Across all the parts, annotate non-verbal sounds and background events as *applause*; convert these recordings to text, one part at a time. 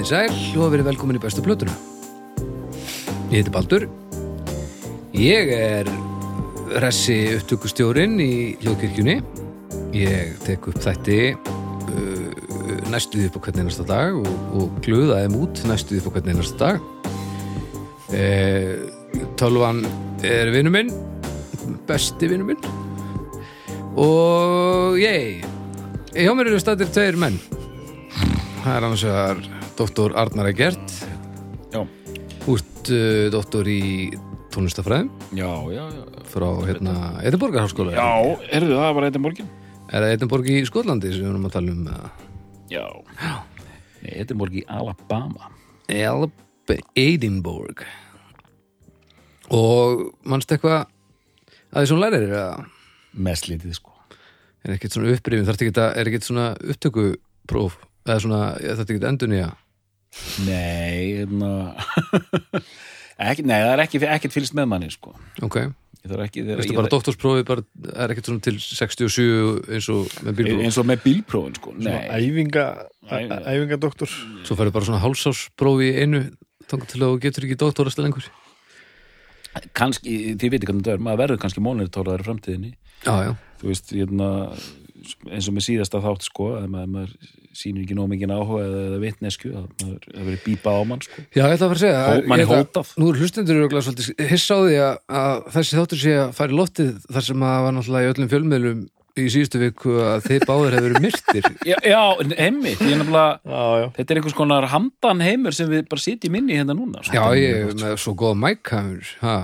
Komið sæl og verið velkomin í bestu plötuna. Ég heiti Baldur. Ég er ressi upptökustjórin í hljóðkirkjunni. Ég tek upp þætti uh, næstuði upp á hvern einasta dag og, og glöða þeim út næstuði upp á hvern einasta dag. Uh, tölvan er vinnu minn, besti vinnu minn. Og ég, hjá mér eru stættir tveir menn. Það er annars vegar doktor Arnar Egert Já, Úrt uh, doktor í tónlistafræðum já, já, já. frá hérna Edinborgarháskóla Já, erðu það bara þetta morgin? Er það Edinborg í Skotlandi sem við erum að tala um? Já. Nei, þetta er morgin í Alabama. Edinborg Og mannst eitthvað að því svona lærir eða Mest lítið, sko. er ekkert svona upprifin, þarf ekki að er ekkert svona upptökupróf eða svona, þarf ekki að endur nýja Nei, hérna... *laughs* ekki, nei, það er ekki, ekkert fylgst með manni, sko. Ok, Ég þarf ekki... þegar- veistu ég- bara doktorsprófi bara, er ekkert svona til 67 eins og með bílpróf Eins og með bílprófin, sko. Nei. æfinga, Æfinga. æfingadoktor Svo færðu bara svona hálsársprófi í einu þangar til að þú getur ekki doktorast lengur Kanski, þið veitir hvernig það er, maður verður kannski mónirtóraður í framtíðinni. Já, já, Þú veist, hérna, eins og með síðasta þátt, sko, að maður, maður sýnir ekki nóg mikið áhuga eða, eða vitnesku, að maður hefur verið bípa á mann, sko. Já, ég ætla að fara að segja Hó- manni ég ætla- hótað. Nú er hlustendur örugglega svolítið hissa á því að, að þessi þáttur sé að fara í loftið þar sem að var náttúrulega í öllum fjölmiðlum í síðustu viku að þið báðir hefur verið myrtir *laughs* Já, já er já. þetta er einhvers konar handan heimur sem við bara sitjum inn í hérna núna sko. Já, ég er með svo góða mækhamur ha,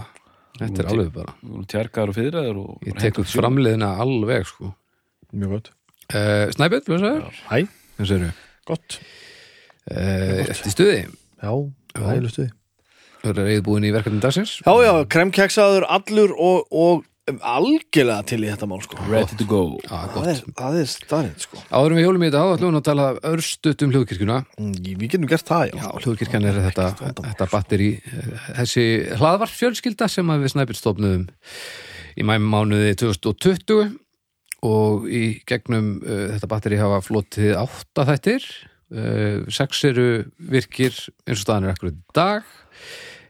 Þetta er alveg bara tjarkaður og fyrirraður og Ég tek upp framleiðina alveg sko mjög gott uh, Snæbjörn, blessaður hæ, Hvað segirðu? gott. Uh, Eftir stuði? Já, hælu stuði. Þú er reyðbúin í verkefni dagsins? Já, já, kremkeksaður allur og, og algjörlega til í þetta mál sko. Ready to go. Já, það gott er, það er starrið sko. Áðurum við hjólum í þetta þá ætlum við að tala örstutt um hljóðkirkjuna. Mm, við getum gert það, já, Já, hljóðkirkjan er þetta, þetta batteri þessi hlaðvarp sem að við snæpir stofnuðum í mæmumánuði 2020 og í gegnum uh, þetta batteri hafa flotið átta þættir. Uh, sex eru virkir eins og staðan er akkur dag.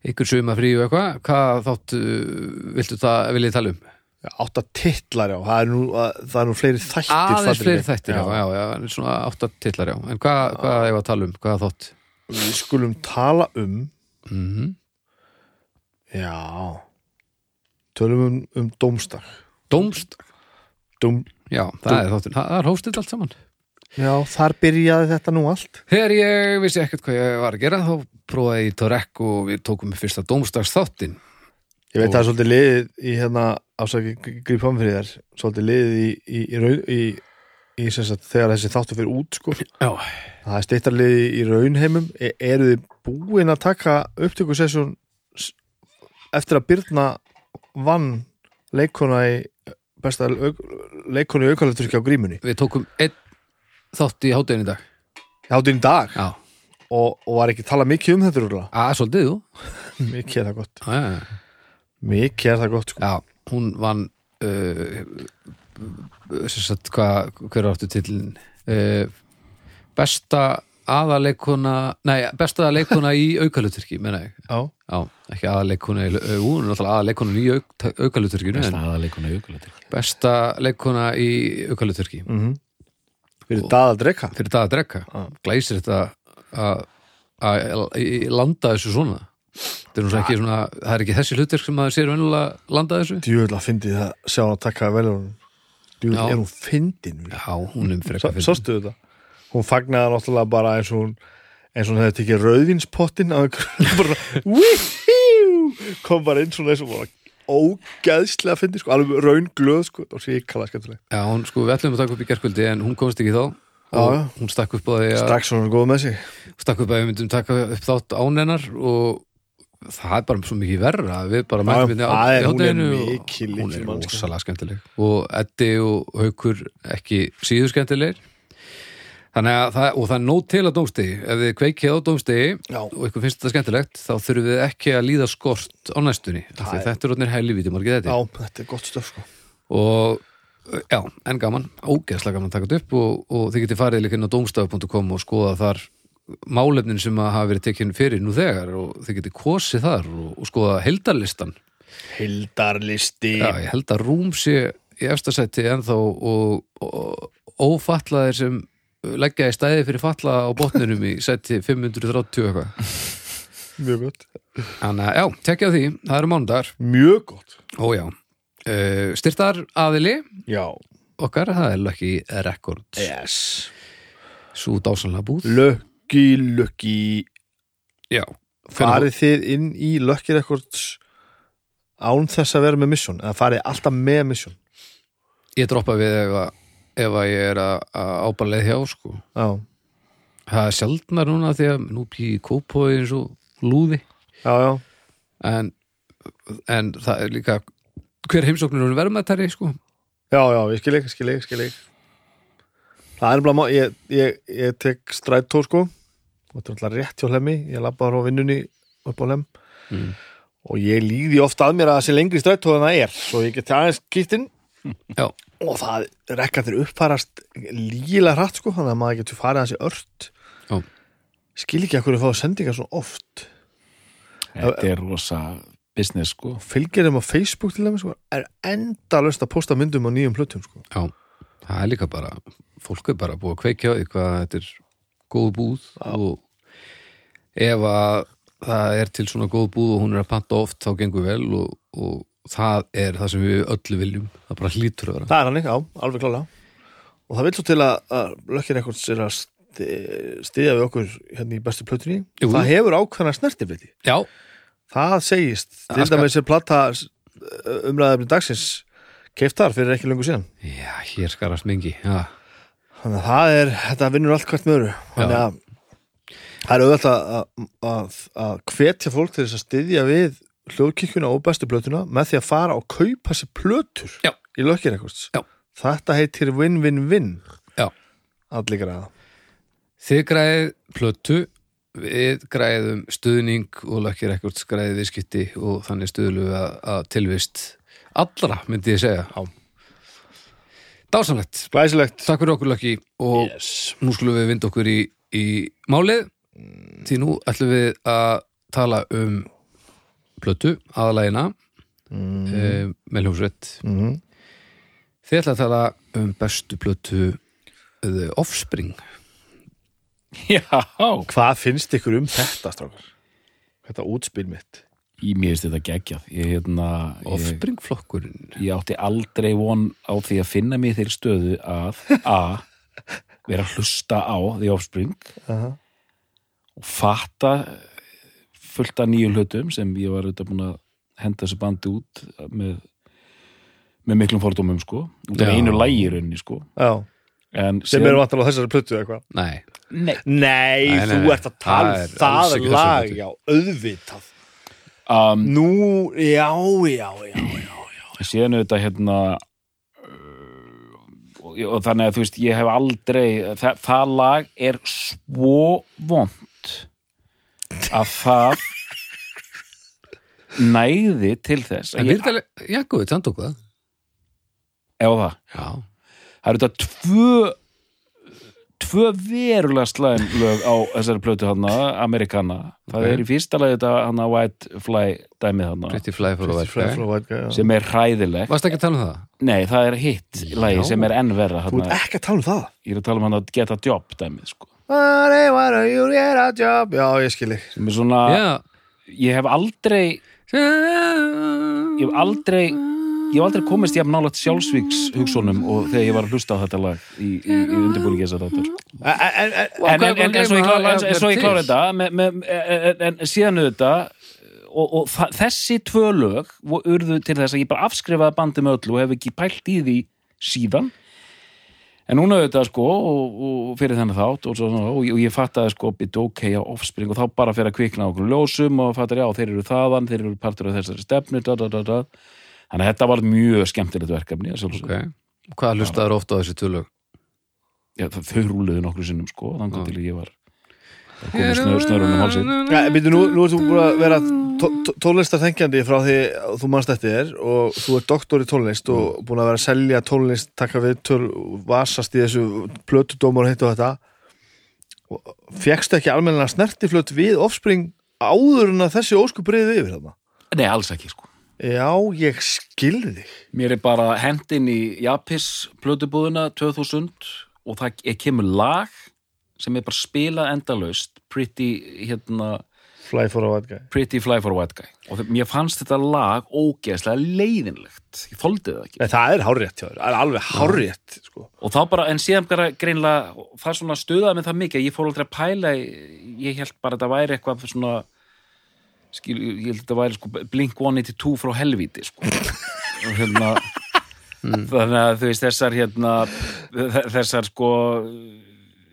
Ykkur suma frí og eitthvað. Hvað þátt uh, viltu það viljið tala um? átta titlar, já, það er nú, að- það er nú fleiri þættir Aðeins fleiri þættir, já, já, já, já svona átta titlar, já. En hvað, hvað er að tala um? Hvað þátt? við skulum tala um Mm já tölum um, um dómstak Dómst? Dóm, Já, það er þáttur, það er hóstið allt saman. Já, þar byrjaði þetta nú allt. Þegar ég vissi ekkert hvað ég var að gera þá prófaði ég Torek og við tókum fyrsta dómstags þáttin Ég veit Og- það er svolítið liðið í hérna ásaki gríp fram fyrir þér. Svolítið liðið í, í, í, raun, í, í sem sagt, þegar þessi þáttu fyrir út sko. Já, það er stýttar liðið í raunheimum. E, eru þið búin að taka upptökusessjón s- eftir að Byrna vann leikona í besta auk, leikona í aukalefturki á grímunni. Við tókum einn þátt í háttegin í dag. Háttinn í dag? Já, og, og var ekki talað mikið um þetta rúglega? Að svolítið þú *laughs* mikið er það gott. Já, já, já. mikið er það gott sko. já hún vann uh, sagt, hvað, hver áttu til uh, besta aðaleikona nei, besta leikona í aukaluturki, menna ég. Já, Já, ekki aðaleikona í, hún er náttúrulega aðaleikona í auk, aukaluturkinu en staðaleikuna aukulega besta leikona í aukaluturki. Mm fyrir daða dreka? fyrir það að drekka Já. glæsir þetta að að að landa þessu svona? Þetta er ekki svona það er ekki þessi hlutir sem maður sér venjulega landa þessu? Djúvel að fyndi það sjá að taka veljónum djúvel er hún fyndin? Já, hún er frekar fyrir sástu þetta? Hún fagnaði náttúrulega bara eins og hún eins og hún hefði tekið rauðvinspottin á einhverjum bara kom bara inn svona eins og bara ógeðslega fyndi sko, alveg raun glöð sko, og síkala skemmtileg já, hún sko, við ætlum að taka upp í gerkvöldi en hún komst ekki þá. Já, og já. hún stakk upp á því að strax var hún góð með sig. Stakk upp að við myndum taka upp þátt ánennar og það er bara svo mikið verra við bara Já, mætum það er- í hún er er rosalega skemmtileg. Og Eddi og Haukur ekki síður skemmtilegir þannig að það, og það er nóg til að dómstegi ef þið kveikið á dómstegi Já. og ykkur finnst þetta skemmtilegt þá þurfum við ekki að líða skort á næstunni. Að þetta er rótnir helvíti margið þetta. Já, þetta er gott stöf sko. Og já, en gaman, ógeðslega gaman að taka þetta upp og, og þið getið farið líka inn á domstaf.com og skoða þar málefnin sem að hafa verið tekinn fyrir nú þegar og þið getið kosið þar og, og skoða heldarlistan Hildarlisti Já, ég held að rúm sé í efstasætti ennþá og, og, og ófatlaðir sem leggja í stæði fyrir falla á botninum í sætti 530 eitthvað. Mjög gott. Þannig að já, tekja því, það eru mánudagar. Mjög gott. Ó já, uh, styrtar aðili Já. okkar, það er Lucky Records. Yes. Svo dásanlega búð. Lucky, lucky. Já, Farið þið inn í Lucky Records án þess að vera með mission eða farið alltaf með mission ég droppa við ef, að, ef að ég er að, ábarleið hjá sko. Já, það er sjaldnar núna því að nú býði kópói eins og lúði. Já, já. En, en það er líka hver heimsóknir hún verðmættari sko. Já, já, ég skil ekki, skil ekki, skil ekki Það er bara, ég, ég, ég tek strætó sko. Og þetta er alltaf rétt hjá hlemmi ég labba á vinnunni upp á hlem Mm. og ég líði ofta að mér að það sé lengri strætó en það er. Svo ég get aðeins kýtt inn Já, og það rekkandir uppfarast lígilega hratt sko þannig að maður getur farið hans í ört. Já. skil ekki að hverju fáið sendingar svo oft. Þetta er rosa business sko. Fylgir þeim á Facebook til þeim sko er enda löst að posta myndum á nýjum hlutum sko. Já, það er líka bara fólk er bara búið að kveikja á því hvað þetta er góð búð og ef að það er til svona góð búð og hún er að panta oft þá gengur vel og, og það er það sem við öllu viljum. Það bara hlýtur að vera. Það er hann já, alveg klálega. Og það vil svo til að, að lökkir eitthvað er að sti- styðja við okkur hérna í bestu plötunni. Jú. það hefur ákveðna snertifliti Já, það segist, til skal- dæmis er plata umræðafni dagsins keiftar fyrir ekki lengur síðan. Já hér skarast mingi já. þannig að það er, þetta vinnur allt hvert með öru þannig að það er auðvitað að, hvetja fólk til þess að styðja við hljóðkirkjuna og bestu plötuna með því að fara og kaupa sér plötur Já. í lökkir eitthvað þetta heitir win-win-win allir græða. Þið græðið plötu við græðum stuðning og lökkir ekkert græðið viðskipti og þannig stuðlu að, að tilvist allra, myndi ég segja. Já. Dásanlegt, glæsilegt. Takk fyrir okkur lökki og yes. nú skulum við vinda okkur í, í málið. Því nú ætlum við að tala um plötu, aðalægina mm. mm. með hljómsveit mm. Þið ætla að tala um bestu plötu The Offspring Já, hvað finnst ykkur um þetta strákar? þetta útspil mitt í mér finnst þetta geggjað ég, hérna, ég, Offspring flokkurinn ég átti aldrei von á því að finna mig í þeirri stöðu að A vera að hlusta á The Offspring uh -huh. og fatta fullt af nýju hlutum sem ég var auðvitað búin að henda þessu bandi út með, með miklum fordómum sko. Út af Já. einu lægi í rauninni sko. Já, en sem eru vantar á þessari plötu eða eitthvað? Nei, Nei. Nei, Nei, nei, þú ert að tala um er það þessari lag, já, auðvitað. Um, Nú, já, já, já, já síðan auðvitað hérna uh, og, og þannig að þú veist ég hef aldrei það, það lag er svo vond að það næði til þess en að já, góðið, þannig tók það. Ef það? Já, það eru þetta tvö tvö verulega slæðin lög á þessari plötu hana, Amerikana það Ok. er í fyrsta lagi þetta hana White Fly dæmið hana Pretty Fly for a White já. sem er hræðileg Varst ekki að tala um það? nei, það er hitt lagi sem er enn verra Þú ert ekki að tala um það? Ég er að tala um hana Get a Job dæmið sko. What do you get a job. Já, ég skil ekki sem er svona, ég hef aldrei ég hef aldrei ég hef aldrei komist jafn nálægt sjálfsvíks hugsunum og þegar ég var að hlusta á þetta lag í, í, í undirbúningi þess að þáttar En, en, en, en, en, en, en svo ég til. þetta með, með, en, en síðan auðvitað og, og þa- þessi tvö lög urðu til þess að ég bara afskrifaði bandið með öllu og hef ekki pælt í því síðan en núna auðvitað sko og, og fyrir þennan þátt og, svo, og, og ég fattaði sko bit ok á offspring og þá bara fyrir að kvikna okkur ljósum og fattar já þeir eru þaðan, þeir eru partur af þessari stefnu da, da, da, þannig að þetta var mjög skemmtilegt verkefni að sjálfsögðu. Ok, hvað hlustaður ofta á þessi tvölu? já, það- þau rúluðu nokkru sinnum sko þannig til ég var snör, snörunum hálsinn Ja, byrju, nú, nú ert þú búin að vera tónlistar þengjandi frá því þú manst eftir þér og þú ert doktor í tónlist og búin að vera að selja tónlist taka við töl, vasast í þessu plötudómar og hitt og þetta Fjekkstu ekki almennilega snertiflöt við offspring áður en að þessi ósku breyði yfir þarna? Nei, alls ekki sko Já, ég skilði þig. Mér er bara hendin í Japis plötubúðuna 2000 og það er kemur lag sem er bara spilað endalaust Pretty, hérna, Fly for a white guy. Pretty Fly for a White Guy. Og mér fannst þetta lag ógeðslega leiðinlegt. Ég þoldi það ekki. Nei, það er hárrétt hjá þér, það er alveg hárrétt, sko. og þá bara, en síðan bara greinlega það svona stuðaði mig það mikið að ég fór aldrei að pæla ég held bara að þetta væri eitthvað svona skil, ég held að þetta væri sko Blink 182 frá helvíti sko. Og hérna *laughs* þannig að þú veist þessar hérna þe- þessar sko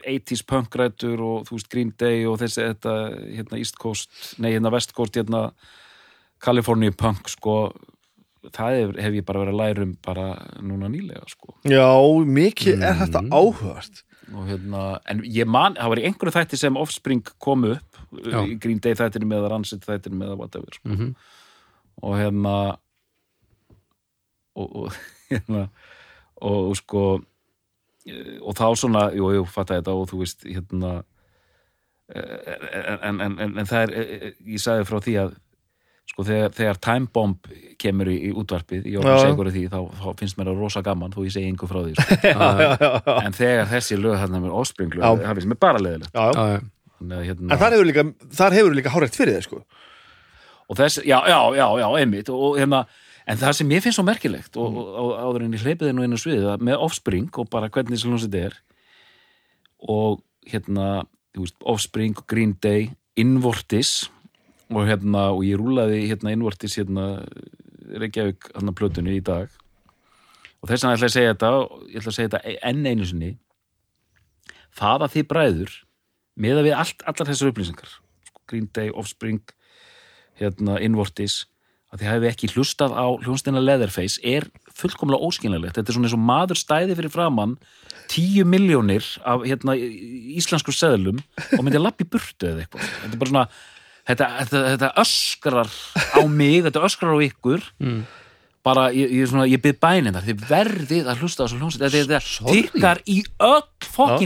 80s punkrætur og þú veist Green Day og þessi þetta hérna East Coast, nei hérna West Coast hérna California punk sko það hef, hef ég bara verið að læra um bara núna nýlega sko Já, mikið er þetta áhugast. og hérna, en ég man, það var í einhverju þætti sem Offspring kom upp Já. í Green Day þættinu með Rancid þættinu með whatever sko. Mhm. og hérna og, og *laughs* hérna og, og sko og þá svona, jú, jú, fatta þetta og þú veist, hérna eh, en, en, en, en það er eh, eh, ég sagði frá því að sko þegar, þegar Time Bomb kemur í, í útvarpið, ég Já. var segur því þá, þá finnst mér það rosa gaman, þó ég segi einhver frá því sko. *laughs* en þegar þessi lög þarna með Já. það finnst mér bara leðilegt Já, já. Já, já. Þannig að, hérna, En þar hefur líka, þar hefur líka hárrétt fyrir þér, sko. og þess, já, já, já, já, einmitt og, og hérna, en það sem ég finnst svo merkilegt og, og, og áður en ég hleypið nú inn á sviðið að með Offspring og bara hvernig þessi hljómsveit er og hérna veist, Offspring, Green Day Invortis og hérna, og ég rúlaði hérna Invortis hérna Reykjavík hérna plötunni í dag. Og þess vegna ætla ég að segja þetta og ég ætla að segja þetta enn einu sinni. Það að þið bræður meða við allt, allar þessar upplýsingar Green Day, Offspring hérna Invortis að þið hefði ekki hlustað á hljónstina Leatherface er fullkomlega óskynlegt þetta er svona eins og maður stæði fyrir framann tíu miljónir af hérna, í- íslensku seðlum og myndi að lappi burtu eða eitthvað. Þetta er bara svona þetta, þetta, þetta öskrar á mig þetta öskrar á ykkur. Bara, ég, ég, svona, ég byrð bænin þar þið verðið að hlusta á þessu hljónstina þetta, tikkar í öll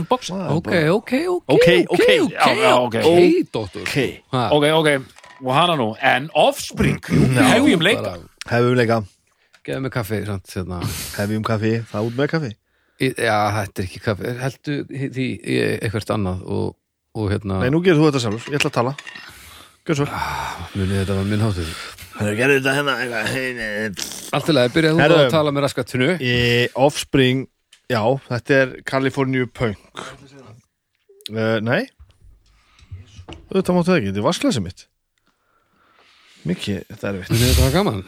box það er Ok, bara- ok, ok, Ok, ok, já, já, ok. ok, doktor. Ok. Ha, ok, ok, og hana nú en Offspring, hefjum leika Hefum leika, Gefðu mig kaffi, hérna hefum kaffi, það út með kaffi. Já, þetta er ekki kaffi, heldu því eitthvað annað og, og hérna, Nei, nú gerir þú þetta sjálfur, ég ætla að tala. Gjör svo. munið þetta var minn hátur Það gerir þetta hérna. Allt í lagi, byrjaði þú að tala með raskatunu Offspring, já, þetta er California Punk. Uh, nei. Þetta máttu það ekki, þetta er vasklæsið mitt. Mikið, þetta er vitt. Þetta var gaman.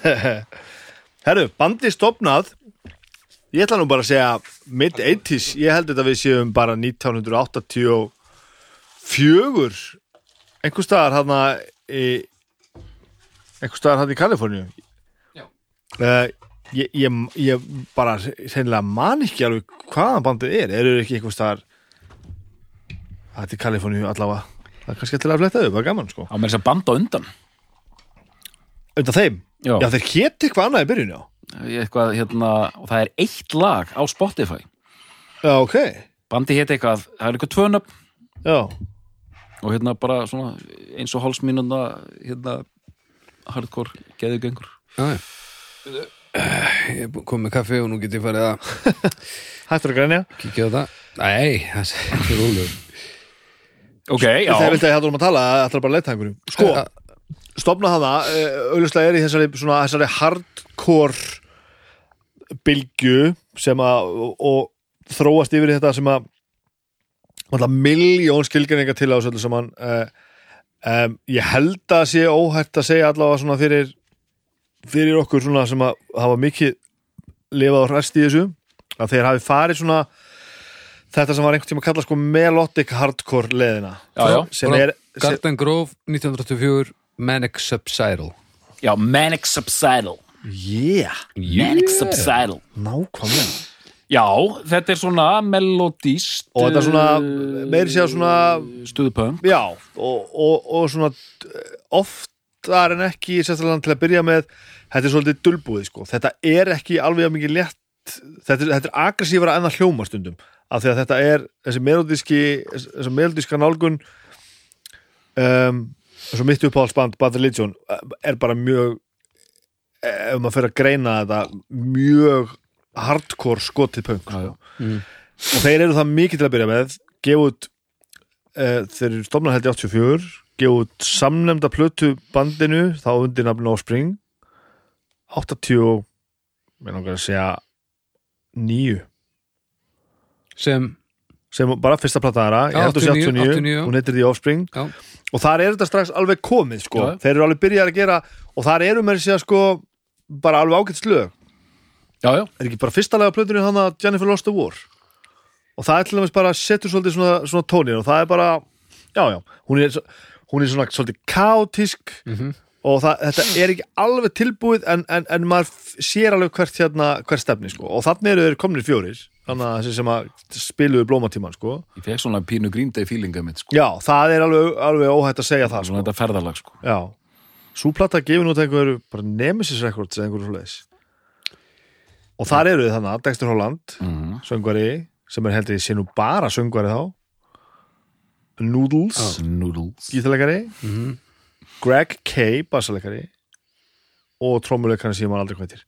*laughs* Herru, bandi stopnað Ég ætla nú bara að segja mid-80s, ég held þetta við séum bara 1984 einhver staðar hann í einhver staðar hann í Kaliforníu. Já. uh, ég, ég, ég bara sennilega man ekki alveg hvaðan bandið er, eru ekki einhver staðar þetta er Kaliforníu allavega það er kannski til að fletta upp, það er gaman sko. Á með þess að banda undan. Undan þeim, Já. já þeir hétt eitthvað annað í byrjun já, eitthvað, hérna, og það er eitt lag á Spotify. Já ok. Bandi hétt eitthvað, það er eitthvað tvönöp já. Og hérna bara svona eins og hálsmínuna hérna hardcore geðugöngur Já, já. Ég kom með kaffi og nú get ég farið að *laughs* Hættur að grænja kíkja á það. Nei, það er rúlur ok, já, Það vildi að ég hættur um að tala, það ætlar bara að leita einhverjum Sko, stopna hana auðvitað er í þessari, svona, þessari hardcore bylgju sem að og, og þróast yfir þetta sem að miljón skilgreininga til á þessu saman. Uh, um, ég held að sé óhætt að segja allavega svona fyrir fyrir okkur svona sem að hafa mikið lifað og rest í þessu að þeir hafi farið svona þetta sem var einhvern tíma að kalla sko melodic hardcore leðina Já, já. sem er Garden Grove 1984 Manic Subsidal. Já, Manic Subsidal. Yeah, Manic Subsidal. Nákvæmlega. Já, þetta er svona melodíst og þetta er svona, meiri sér svona stuðpöng já, og, og, og svona eh, oftar en ekki sérstaklega til að byrja með þetta er svolítið dulbúið sko, þetta er ekki alveg að mikið létt þetta er, þetta er aggressífara en það hljóma stundum af því að þetta er þessi melodíski þessi melodíska nálgun um, svo mitt uppáhaldsband Bad Religion er bara mjög ef maður fyrir að greina þetta mjög hardcore skotið punk já. Mm. og þeir eru það mikið til að byrja með gefa út uh, þeir eru stofnar held í 84 gefa út samnemda plötu bandinu þá undir nafn Offspring 80 mér langar að segja nýju sem, sem bara fyrsta Já, ég held að sé 89, 89, 89, já. hún heitir The Offspring já, og þar er þetta strax alveg komið sko. Já. þeir eru alveg byrjað að gera og þar eru með sér sko bara alveg ágætt slög já, já, er ekki bara fyrsta lega plötunni hann að Jennifer Lost the War og það er til dæmis bara setur svolítið svona, svona tónir og það er bara já já, hún er, hún er svona svolítið kaotísk Mhm. Og það, þetta er ekki alveg tilbúið en, en, en maður sér alveg hvert hérna, hvert stefni sko og þannig eru þeir komnir fjórir þannig að þessi sem að spiluðu blómatíman sko ég fekk svona pínu Green Day feelinga mitt sko. já, það er alveg, alveg óhætt að segja það svona sko. þetta ferðalag sko. já, súplata gefur nú einhver bara Nemesis Records eða einhverju svoleiðis og þar eru þið þannig að Dexter Holland mm. söngvari sem er heldur sé nú bara söngvari þá Noodles, Noodles gítalegari Mhm. Greg K, bassalegari og trommuleikari sem ég man aldrei hvað heitir.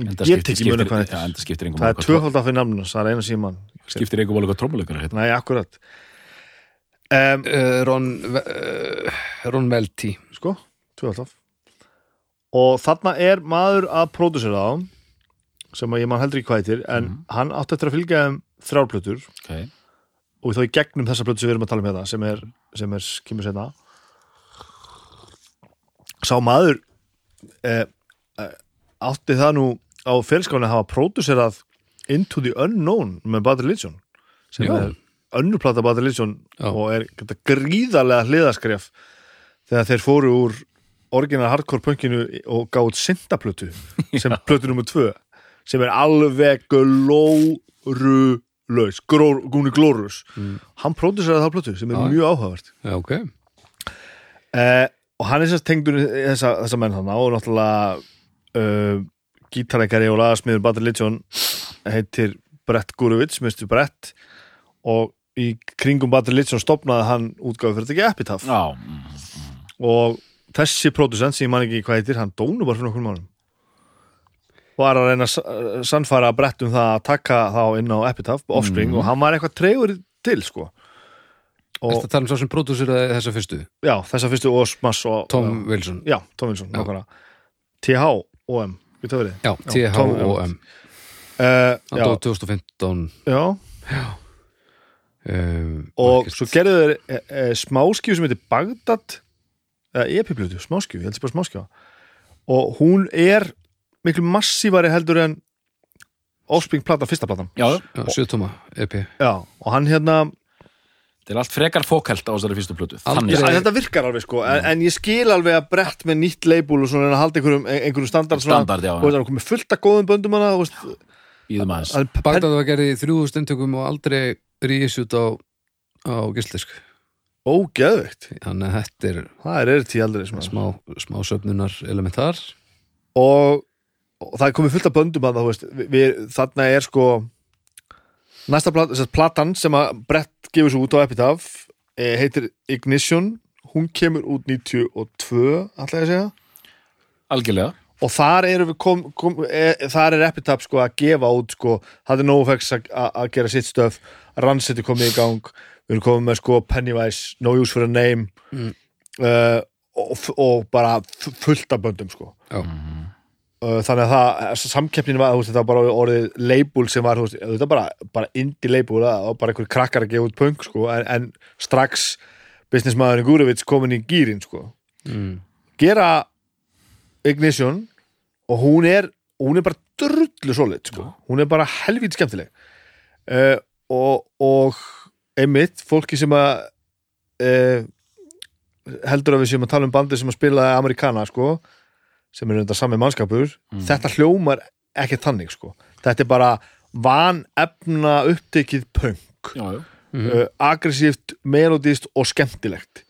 Enda ég skiptir- tek í mjög skiptir- hvað heitir. það er máli hvað tvöfald af því namnus, það er eina sem ég man. Skiptir engum máli hvað trommuleikara hérna. nei, akkurat. Um, uh, Ron uh, Ron Velti sko, tvöfald af. Og þarna er maður að pródusera þá sem að ég man heldur ekki hvað heitir en Mhm. hann átti eftir að fylgja um þrjárplötur okay. Og þá í gegnum þessa plötu sem við erum að tala um hérna sem er, sem er kemur senna sá maður eh, eh, átti það nú á fyrirskáni að hafa próduserað Into the Unknown með Bad Religion sem Já. er önnurplata Bad Religion Já. og er þetta gríðarlega hliðaskref þegar þeir fóru úr orginal hardcore punkinu og gátt syndaplötu sem *laughs* plötu nummer tvö sem er alveg glóru laus, gúni glórus Mm. hann próduseraði það plötu sem er Já. mjög áhugavert já, ok eh, og hann er sérst tengdur þessa, þessa menn þarna og náttúrulega uh, gítarækari og lagasmiður Bad Religion heitir Brett Gurevits, Mr. Brett og í kringum Bad Religion stopnaði hann útgáfi fyrir þetta ekki Epitaph já, mm. og þessi producent sem ég man ekki hvað heitir, hann dónu bara fyrir nokkur mánum var að reyna að sa- sannfæra Brett um það að taka þá inn á Epitaph, Offspring Mhm. og hann var eitthvað treygur til sko. Og Þetta tala um svo sem pródúseraði þessa fyrstu? Já, þessa fyrstu og Smash og Tom Wilson. Já, Tom Wilson, Já. nákvæmlega. TH og M, við það verið? Já, TH Tom- og M. Uh, Hann Já, dó 2015 já. Um, og svo gerðu þeir e, e, smáskjöf sem heitir Bagdad eða epiplötu, smáskjöf, ég held sér bara smáskjöf og hún er miklu massívari heldur en Offspring plata, fyrsta platan. Já, sjötuma EP Já, og hann hérna þetta er allt frekar fókælt á þessari fyrstu plötu þannig. Að þetta virkar alveg sko, en, en ég skil alveg að brett með nýtt label og svona en að halda einhverjum, einhverjum standard svona, Standard, já, já. og það er komið fullt af góðum böndum hana, og veist, býðum aðeins. Að, Bagdad var gerði í þrjúðu stundtökum og aldrei rísjút á, á gíslisk ógeðveikt. Þannig að þetta er það er erið tí aldrei svona. smá, smá söfnunar elementar. Og, og það er komið fullt af böndum að það, veist, við, þarna er sko næsta plat, að platan sem að Brett gefur svo út á Epitaph eh, heitir Ignition. Hún kemur út 92 ætla ég að segja. Algjörlega. Og þar við kom, kom, e, þar er Epitaph sko að gefa út sko, það er NoFX að gera sitt stöf Rancid er komið í gang. Við erum komið með sko Pennywise No Use for a Name. Mm. uh, og, og bara fu- fullt af böndum sko. Já, Uh, þannig að það, samkeppnin var veist, þetta var bara orðið label sem var veist, þetta bara, bara indie label og bara einhver krakkar að gefa út punk sko, en, en strax businessmaðurinn Gurevits komin í gýrin sko. mm. gera Ignition og hún er hún er bara drullu solid sko. hún er bara helvít skemmtileg uh, og, og einmitt, fólki sem að uh, heldur að við séum að tala um bandi sem að spila Amerikana sko sem er undar sami mannskapur þetta hljómar ekki þannig sko þetta er bara vanefna upptekið punk já, já. Mhm. uh, aggressíft, melodíst og skemmtilegt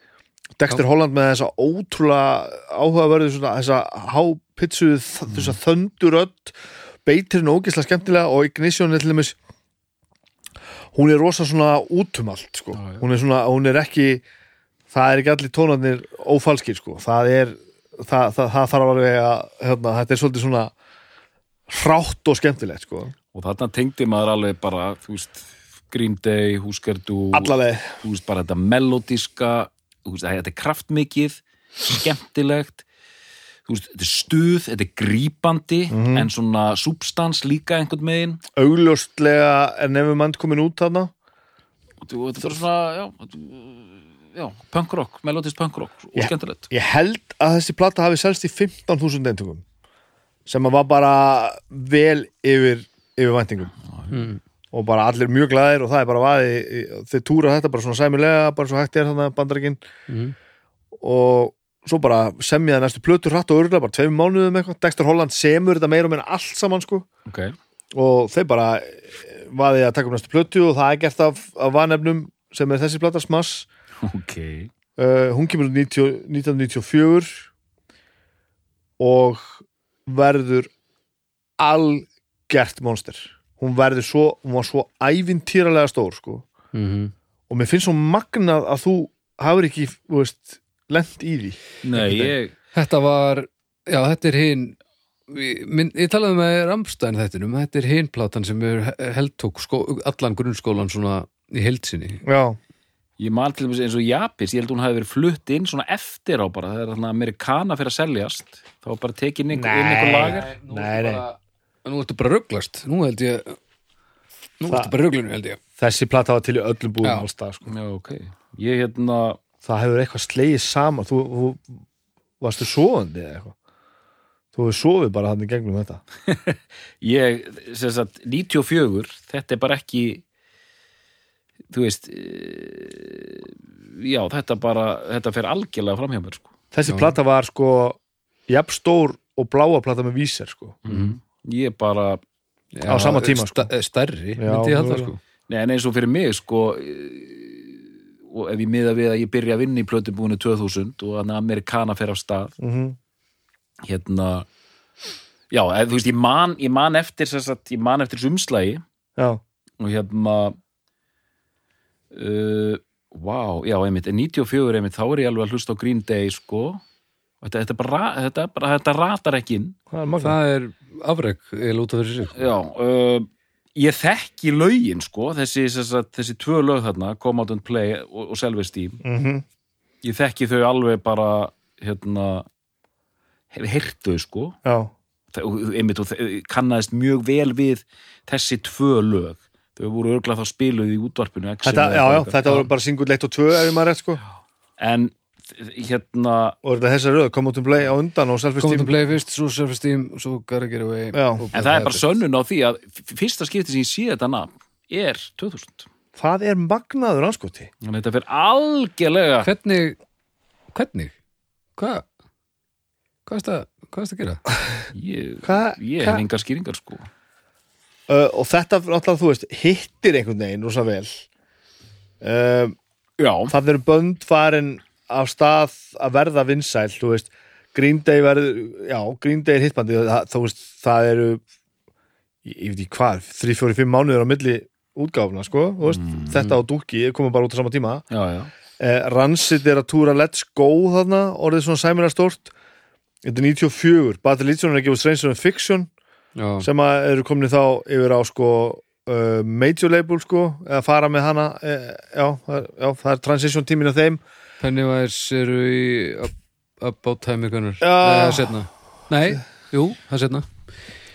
Dexter Holland með þessa ótrúlega áhugaverðu svona, þessa hápitsuð þessa þöndurödd beitir henni ógislega skemmtilega og Ignition er til dæmis hún er rosa svona útum allt sko. Já, já. hún er svona, hún er ekki það er ekki allir tónarnir ófalskir sko. það er það, það, það þarf alveg að hérna, þetta er svolítið svona hrátt og skemmtilegt sko. og þarna tengdi maður alveg bara veist, Green Day, Húskerdu veist, bara þetta melodíska veist, þetta er kraftmikið skemmtilegt þetta er stuð, þetta er grípandi Mhm. en svona substans líka einhvern megin augljóslega er nefnum mann komin út þarna þetta er svona, já já, punkrock, melodísk punkrock og skemmtilegt. ég held að þessi plata hafi selst í 15.000 eintökum sem að var bara vel yfir, yfir væntingum. Mm. og bara allir mjög glæðir og það er bara vaði þeir túra þetta bara svona sæmilega bara svo hægt er þannig að bandarækin Mm. og svo bara semjaði næstu plötur hratt og örgulega bara tveim mánuðum eitthvað. Dexter Holland semur þetta meira og meira allt saman sko. Ok, og þeir bara eh, vaði að taka upp næstu plötu og það er gert af, af vanefnum sem er þessi plata Smass ok. Uh, hún kemur út 90, 1994 og verður algert monster. Hún verður svo, hún var svo ævintýralega stór sko. Mm og mér finnst svo magnað að þú hafur ekki, þú veist, lent í því. Nei, ég, Þetta var, já þetta er hinn Minn, ég talaði með Ramstein þettinum, þetta er hinn platan sem er heldtók skó, allan grunnskólan svona í heldsinni já, ég man til dæmis eins og Japis ég held hún hafi verið flutt inn svona eftir á bara þegar þarna Amerikana fyrir að seljast þá var bara tekin inn, einhver lager. Nú Nei, nei. bara, nú ertu bara rugglast nú held ég nú Það- ertu bara rugglinu held ég. Þessi plata var til í öllum alls það sko. Já, ok, ég hérna það hefur eitthvað slegið saman. Þú, þú varstu sofandi eða eitthvað? Þú hefur sofið bara hann í gegnum þetta. *laughs* Ég, sem sagt, 94 þetta er bara ekki þú veist e, já, þetta bara þetta fer algjörlega fram hjá mér sko. þessi Já. plata var sko jafn stór og bláa plata með víser sko ég bara, Á sama tíma, sko. sta, stærri, Já, myndi ég halda sko nei, en eins og fyrir mig sko e, og ef ég miða við að ég byrja að vinna í plötubúinu 2000 og þannig að Amerikana fer af stað mm hérna já, eð, þú veist, ég man, ég man eftir sem sagt, ég man eftir sumslægi já, og hérna uh, wow, já, einmitt en 94 einmitt, þá er ég alveg að hlusta á Green Day sko. Þetta, þetta, bara, þetta, bara, þetta ratar ekki inn. Það er það er afreg, ég lúta fyrir sig já, uh, ég þekki lögin sko, þessi, þessi, þessi tvö lög þarna, Come Out and Play og, og Self-Esteem, mm ég þekki þau alveg bara hérna þau sko. Já, og, einmitt, og kannaðist mjög vel við þessi tvö lög þau voru örglega þá spiluð í útvarpinu þetta, já, já, þetta voru bara singull 1 og 2 ef maður rétt sko. En hérna og þetta þessar röð, come out and play á undan og Come to self-esteem play fyrst, svo self-esteem svo gotta get away. En það er bara sönnun á því að fyrsta skipti sem ég sé þetta nafn er 2000 það er magnaður að þetta fyrir algjörlega hvernig hvernig, hvað hvað er það að gera? Ég, ég hef engar skýringar sko uh, og þetta, náttúrulega, þú veist, hittir einhvern veginn rosa vel. Uh, já, það eru bönd farin af stað að verða vinsæl þú veist, Green Day verður já, Green Day er hittbandi það, þú veist, það eru ég, ég veit ekki hvað, 3-4-5 mánuður á milli útgáfuna, sko, þú veist. Þetta og Dúki komum bara út á sama tíma. Já, já. Eh, Rancid er að túra Let's Go þarna, orðið svona sæmilega stórt. Þetta er 94, Battle Legion er að gefa Stranger Than Fiction já, sem að eru komin þá yfir á sko uh, major label sko eða fara með hana eh, já, það er, já, það er transition tímin af þeim. Pennywise eru í Ab- About Time ykkurnar. Nei, það er setna Nei, jú, það er setna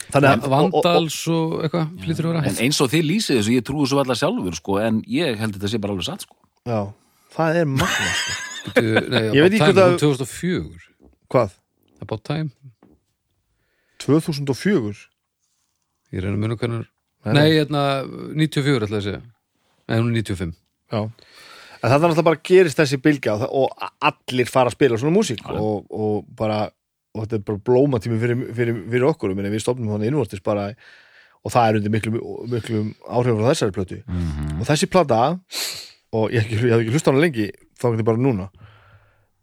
þannig að og- og- Vandals og eitthvað flýtur að vera. En eins og þið lýsið þessu, ég trúi svo allar sjálfur sko, en ég held þetta sé bara alveg satt sko. já, það er magna sko. Nei, About ekki Time hvort að- er 2004 hvað, About Time, 2004 ég reyna að muna hvernig Nei, hérna, 94 ætla að segja. Nei, hún er 95 já. En það er náttúrulega bara gerist þessi bylgja og, og allir fara að spila svona músík og, og bara og þetta er bara blómatími fyrir, fyrir, fyrir okkur. Meni, við stofnum þannig innvortis bara og það er undir miklu, miklu áhrifum frá þessari plötu. Og þessi plata og ég, ég, ég hef ekki hlust á hana lengi þá ekki bara núna.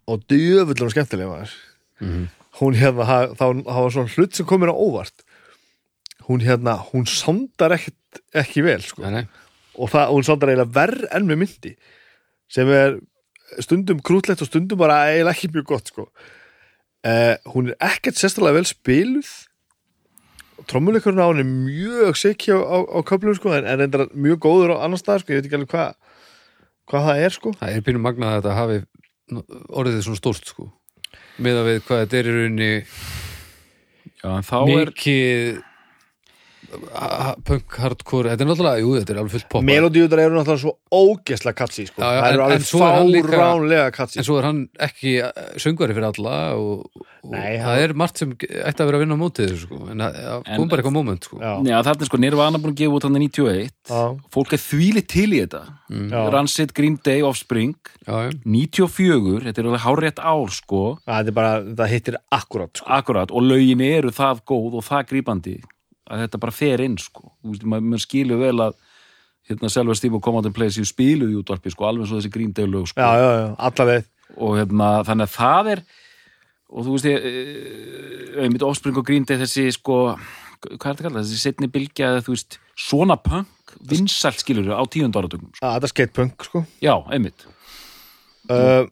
Og djöfullum skemmtilega maður. Mhm. Hún hérna, þá það var svona hlut sem kom mér á óvart hún hérna, hún sondar ekkit, ekki vel sko. nei, nei, og það, hún sondar eiginlega verð enn með myndi sem er stundum krútlegt og stundum bara eiginlega ekki mjög gott sko. uh, hún er ekkert sérstæðlega vel spiluð trommuleikurinn á hann er mjög sikki á, á, á köflum sko, en, en reyndar mjög góður á annar stað sko. ég veit ekki alveg hvað hvað það er sko það er pínum magnað að þetta hafi orðið svona stórt sko með að við hvað þetta er í rauninni Já, er mikið a- punk, hardcore, þetta er náttúrulega, jú, þetta er alveg fullt pop melodíutar eru náttúrulega svo ógesla katsi sko. Já, já, það eru en- alveg fáránlega katsi en svo er hann ekki uh, söngvari fyrir alla og, og Nei, það hann- er margt sem ætti að vera að vinna á mótið sko, en það það kom bara eitthvað moment sko. já, Já, þetta er sko Nirvana búin að gefa út hann 91 já, Fólk er þvílið til í þetta. Já. Rancid, Green Day, Offspring. Já, já, 94, þetta er alveg hárétt ár sko. Það er bara, það hittir akkurat sko. Og lögin eru það góð og það grípandi að þetta bara fer inn sko. Þú veist, maður, skilur vel að hérna selva Steve og Out and Play séu spiluð í útvarpi sko, alveg svo þessi lög sko. Já, já, já, allaveg og hérna, þannig að það er og þú veist ég eh, einmitt Offspring og Green Day þessi sko hvað er þetta kallað, þessi setni bylgja eða þú veist, svona punk vinsælt skilur á tíund áratögnum sko. Já, þetta er skatepunk sko. Já, einmitt. Uh,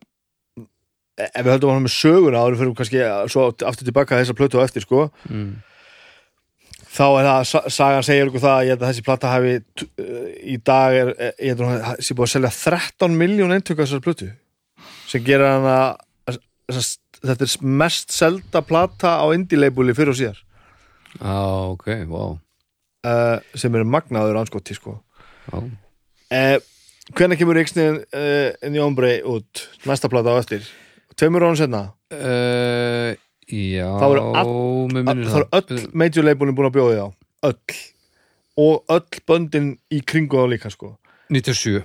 ef við höldum að hann með söguna áður fyrir kannski svo aftur tilbaka þessa plötu á eftir sko. Mm. Þá er það, sa- sagan segir okkur það að þessi plata hafi uh, í dag er, er- ég held að hún sé búið að selja 13 miljón eintöku af þessar plötu sem gerir hann að þetta er mest selda plata á indie-labeli fyrir og síðar. Já, ok, wow. Uh, sem eru magnaður anskoti sko. Já. uh, hvenær kemur Ríksniðin uh, inn í ombrei út? Næsta plata á eftir. Tveimur árum senna Uh, já, það eru öll major labelin búin að bjóða því á. Öll. Og öll böndin í kringu á líka sko. 97,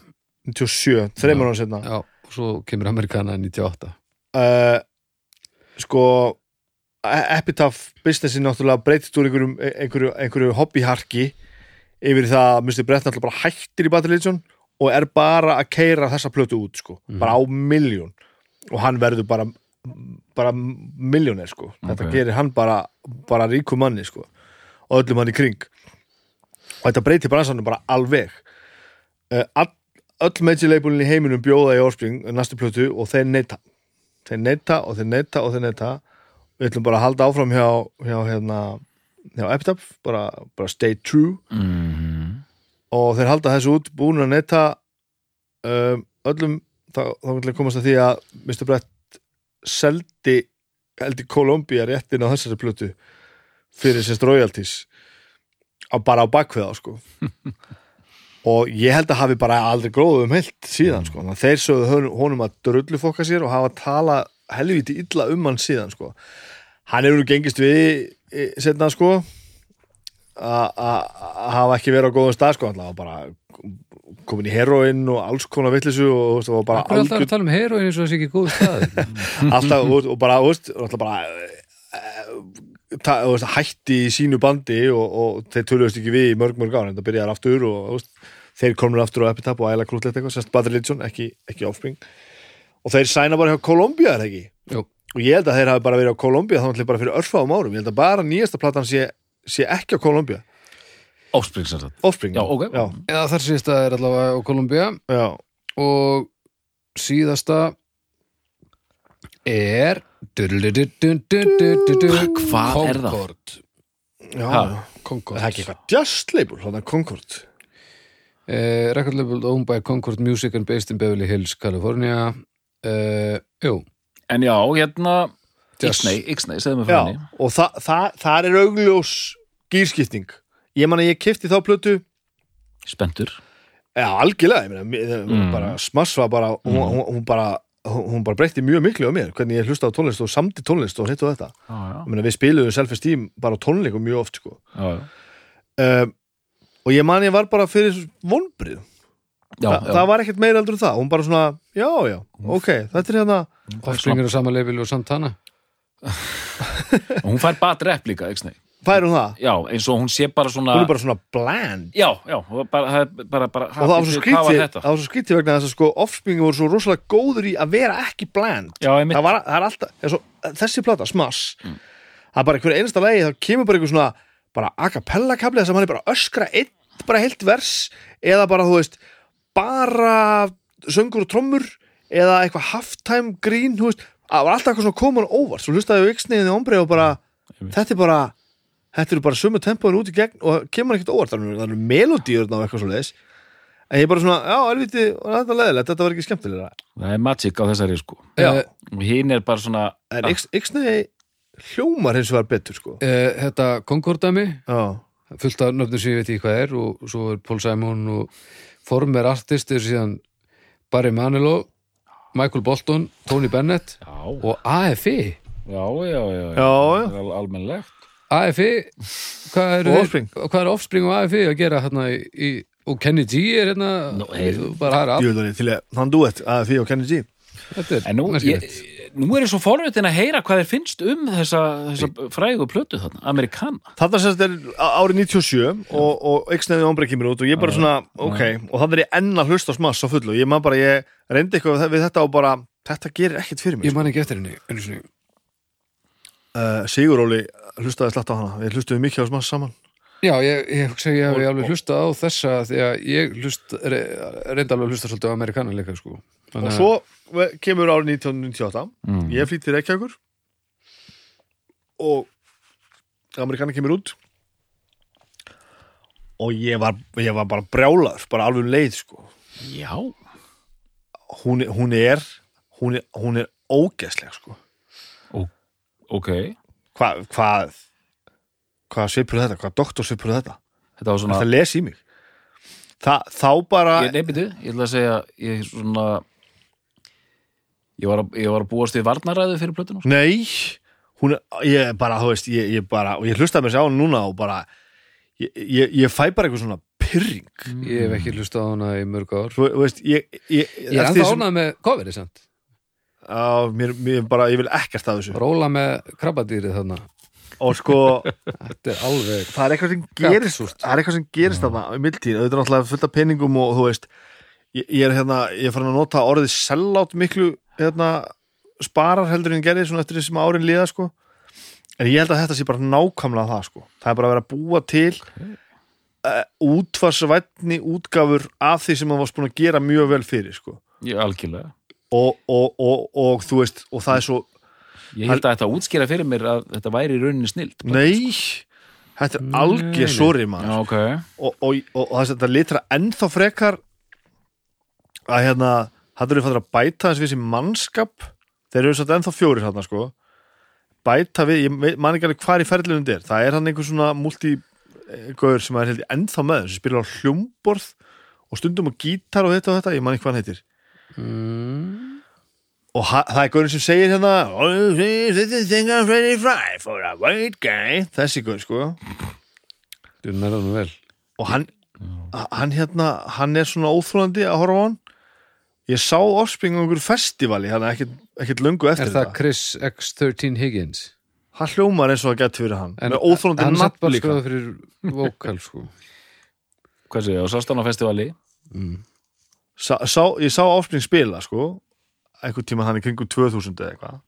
97, þreimur ára setna já, og svo kemur Amerikana 98 uh, sko E- Epitaph businessin náttúrulega breytist úr einhverjum, einhverju, einhverju hobbyharki yfir það að Mr. Brett náttúrulega bara hættir í Religion og er bara að keira þessa plötu út sko, bara á miljón og hann verður bara bara miljónir sko. Þetta Ok. gerir hann bara, bara ríku manni sko. Og öllum hann í kring. Og þetta breytir bransanum bara alveg. Uh, all, öll labelin í heiminum bjóða í Offspring næstu plötu og þeir neita. Þeir neita og þeir neita og þeir neita. Við ætlum bara að halda áfram hjá hjá, hérna, hjá Epitaph bara, bara stay true. Mm og þeir halda þessu út búin að neita. Um, öllum þá, þá vil ég komast að því að Mr. Brett seldi held í Kolumbía réttin á þessari plötu fyrir sérst royalties á, bara á bakveða sko. *laughs* Og ég held að hafi bara aldrei gróðum um heilt síðan sko. Að þeir sögðu honum- að drullu fokka sér og hafa tala helviti illa um hann síðan sko. Hann hefur nú gengist við e, setna sko að hafa ekki verið á góðum stað sko hann var bara komin í heroin og alls konar vittlisu og, veist, og bara Akkur alltaf að tala um heroin eins og þessi ekki góð stað *laughs* alltaf og, og bara, veist, alltaf bara veist, hætti í sínu bandi og, og þeir töluðust ekki við í mörg mörg ár en það byrjaði aftur og veist, þeir komur aftur á Epitaph og æla krútlegt eitthvað, sérst Bad Religion, ekki, ekki Offspring. Og þeir sæna bara hjá Columbia er það ekki? Jú. og ég held að þeir hafi bara verið á Columbia þá ætli bara fyrir örfáum árum, ég held að bara nýjasta platan sé, sé ekki á Columbia Offspring sem sagt. Offspring, Já, ok. já, Já, þar síðasta er allavega á Kolumbía já. og síðasta er Hvað er það? Concord. Já. Ha. Concord. Það er ekki eitthvað Just Label, þannig að Concord. Uh, Record label owned by Concord Music and based in Beverly Hills, California. Uh, Jú. En já, hérna Just- Ixnay, Ixnay, segðu mig frá Já, henni. og þa þa þar er augljós gýrskipting ég man að ég kifti þá plötu. Spendur Já, algjörlega, ég meina, Mm. bara smass var bara, hún, hún, hún bara hún hún bara breytti mjög miklu á mér hvernig ég hlusta á tónlist og samdi tónlist og hitt og þetta. Já, já, ég meina, við spiluðum self-esteem bara á tónleikum mjög oft sko. já, já. um, og ég man ég var bara fyrir vonbrið já, Þa, það var ekkert meira eldur en það, hún bara svona já, já, ok, þetta er hérna Offspring er á sama level og Santana. Og hún fær bad rep líka, Ixnay fær hún það, Já, eins og hún sé bara svona hún er bara svona bland. Já, já, bara, bara, bara og það var svo skrítið það var svo skrítið vegna þess að sko Offspring voru svo rosalega góður í að vera ekki bland. Já, einmitt. Það, var, það er alltaf, eins og, þessi plata, Smash Mm. það er bara einhver einasta lagi, þá kemur bara einhver svona bara a cappella kaplið sem hann er bara að öskra einn bara heilt vers eða bara þú veist bara söngur og trommur eða eitthvað halftime grín þú veist, það var alltaf eitthvað svona komun óvart svo hlustaði ég ykksniðin í ombrið og bara þetta er bara, þetta eru bara sömu tempóin út í gegn og kemur ekkert óvart. Það eru, það eru melodíur og eitthvað svo leiðis en ég er bara svona, já, elviti, þetta er leðilegt þetta var ekki skemmtilega það er magic á þessari sko. Og hinn er bara svona en ykksniði hljómar hins vegar betur sko. Eh, Þetta Concord-dæmi já, fullt af nöfnum sem ég veit ekki hvað er og svo er Paul Simon og Former Artist er síðan Barry Manilow Michael Bolton, Tony Bennett já, og AFI já, já, já, Já, já. Það er almennlegt AFI hvað er, Og Offspring. hvað er Offspring og AFI að gera hérna í, í og Kenny G er hérna Nú, hey. hann duett því og Kenny G þetta er en nú, ég, merkilegt. nú er ég svo forvitin að heyra hvað þér finnst um þessa, þessa frægu plötu þarna, Amerikana Þarna sérst er árið 97 og, og ykksniði ombrið kemur út og ég bara svona, ok, og þannig er ég enn að hlusta á smass á fullu, ég maður bara, ég reyndi eitthvað við þetta og bara, þetta gerir ekkert fyrir mig ég man ekki eftir henni einu sinni. Uh, Siguróli hlustaði slætt á hana. Við hlustuðum mikið á smass saman. Já, ég, ég hugsa að ég Og- hef alveg og- hlusta á þessa því að ég hlust, re, reyndi alveg að hlusta svolítið á Amerikana líka sko. Og Þannig að- svo kemur árið 1998 mm. ég flýtti Reykjavíkur. Og Amerikana kemur út. Og ég var, ég var bara brjálaður, bara alveg um leið sko. já, hún, er- hún er hún er, hún er ógeðsleg sko. Ok. Hvað hvað hvað svipur þetta, hvað doktor svipur þetta? Þetta var svona það les í mig? Þa, þá bara ég, nefndu, ég ætla að segja ég svona ég var að, ég var að búast við varnaræðu fyrir plötuna sko. nei, hún er ég bara, þú veist, ég, ég bara og ég hlustaði mér sér á hún núna og bara ég, ég, ég fæ bara eitthvað svona pyrring ég hef ekki hlusta á hana í mörg ár. Þú veist, ég ég, ég er sem- ánað með coverið samt á, mér, mér bara, ég vil ekkert að þessu. Róla með krabbadýrið þarna. Og sko, þetta er alveg það er eitthvað sem gerist Gallsúrt. það er eitthvað sem gerist þarna í mildtíð, auðvitað er náttúrulega fullt af peningum og þú veist ég, ég er hérna, ég er farin að nota orðið sellátt miklu hérna, sparar heldur en gerði svona eftir því sem árin liða sko. En ég held að þetta sé bara nákvæmlega það sko. Það er bara að vera að búa til uh, útfarsvætni útgáfur af því sem hann var búin að gera mjög vel fyrir sko. Ég, algjörlega og, og, og, og þú veist og það er svo, ég held að þetta útskýra fyrir mér að þetta væri í rauninni snilt nei þetta er algjör sorry mann já, ok. Og, og, og, og þess að þetta litra ennþá frekar að hérna það eru fættur að bæta þess við sem mannskap. Þeir eru satt ennþá fjórir hérna sko. Bæta við, ég man ekki alveg hvað í ferðlunum þetta er, það er hann einhver svona multi-gaur sem er ennþá með sem spilar á hljómborð og stundum á gítar og þetta og þetta, ég man ekki hvað hann heitir mm. og það er gaurin sem segir hérna "Oh, this is thing I'm ready fry for a white guy. Þessi gaur sko. Þú nærða nú vel. Og hann, hann hérna hann er svona óþrólandi að horfa á hann. Ég sá Offspring á einhverju festivali hann er ekkert, ekkert löngu eftir er það þetta. Chris X13 Higgins? Hann hljómar eins og það gett fyrir hann en hann líka. skoða fyrir vokal sko. Hvað sé ég, á Sástana festivali? Mm. Sá, sá, ég sá Offspring spila sko einhvern tíma hann í kringum 2000 eða eitthvað.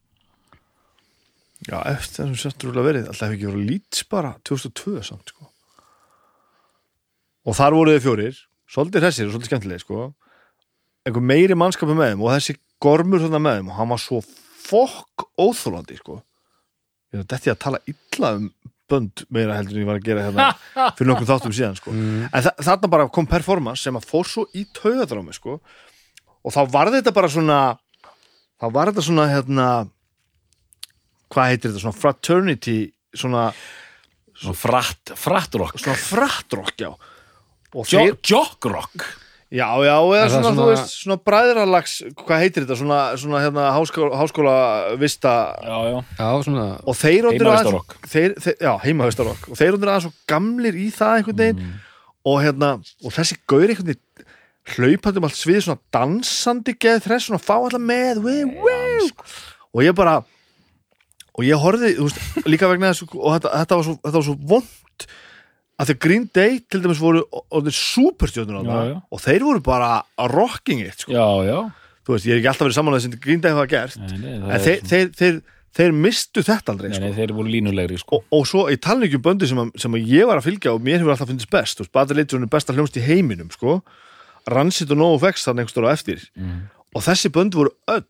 Já, eftir þessum settur úrlega verið alltaf hefði ekki verið lýts bara 2002 samt sko. Og þar voru þið fjórir svolítið hressir og svolítið skemmtilegir sko. Einhver meiri mannskapi með þeim og þessi gormur þarna með þeim og hann var svo fokk óþólandi sko. Þetta ég að tala illa um bönd meira heldur en ég var að gera hérna *laughs* fyrir nokkuð þáttum síðan sko. Mm. en þa þarna bara kom performance sem að fór svo í taugadrámi sko. Og þá var þetta bara svona þá var þetta svona hérna hvað heitir þetta, svona fraternity svona, svona fratt, frattrock svona frattrock já. Og Jo þeir, jockrock já já, eða það svona, þú svona- veist svona bræðralags, hvað heitir þetta svona, svona hérna háskóla, háskóla vista já, já, já svona og þeir orðnir Heimavistarrock. þeir, þeir, já, heimavistarokk og þeir orðnir aðeins svo gamlir í það einhvern veginn Mm. og hérna, og þessi gaur einhvern veginn hlaupandi um allt svið svona dansandi geð þess, svona fá allar með wee, wee. og ég bara og ég horfði, þú veist, líka vegna þess og þetta, þetta, var svo, þetta var svo vond að þegar Green Day til dæmis voru já. og þeir voru bara rocking it, sko. já, já þú veist, ég er ekki alltaf verið samanlega sem Green Day hafa gert Nei, nei, en er þeir, svona- þeir, þeir, þeir mistu þetta aldrei Nei, sko. nei, þeir voru línulegri sko. og, og svo í talningjum böndi sem, að- sem að ég var að fylgja og mér hefur alltaf finnst best veist, Bad Religion er besta hljómst í heiminum sko. Rancid og NoFX þannig einhver stóra eftir mm. og þessi bönd voru öll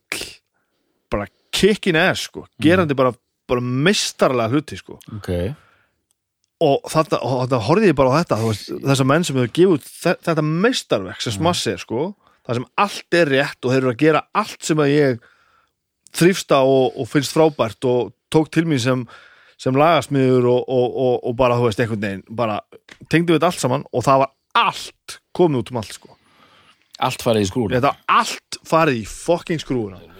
bara kicking ass sko. gerandi bara, bara mistarlega hluti sko. ok, og þetta, og þetta horfði ég bara á þetta þessar menn sem hefur gefið þetta meistarverk sem smass er sko, það sem allt er rétt og þeir eru að gera allt sem að ég þrýfsta og, og finnst frábært og tók til mín sem, sem lagasmiður og, og, og, og bara, þú veist, einhvern veginn bara tengdi við þetta allt saman og það var allt komið út um allt sko. Allt farið í skrúr þetta allt farið í fucking skrúuna